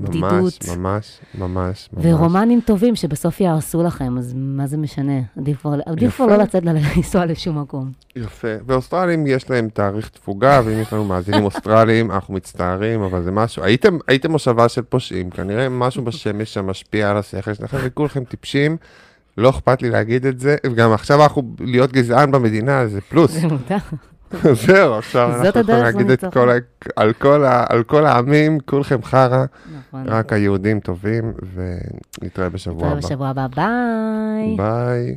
בדידות. ממש, ממש, ממש. ורומנים טובים שבסוף יהרסו לכם, אז מה זה משנה? עדיף כבר-. לא לצאת לנסוע לשום מקום. יפה. ואוסטרלים יש להם תאריך תפוגה, ואם יש לנו מאזינים *laughs* אוסטרלים, אנחנו מצטערים, אבל זה משהו. הייתם, הייתם מושבה של פושעים, כנראה משהו בשמש שם משפיע על השכל שלכם, וכולכם טיפשים. לא אכפת לי להגיד את זה, וגם עכשיו אנחנו, להיות גזען במדינה זה פלוס. זה מותר. *laughs* זהו, עכשיו אנחנו יכולים להגיד את. כל, על כל ה- על כל העמים, כולכם חרא, נכון. רק היהודים טובים, ונתראה בשבוע נתראה הבא. בשבוע הבא, ביי. ביי.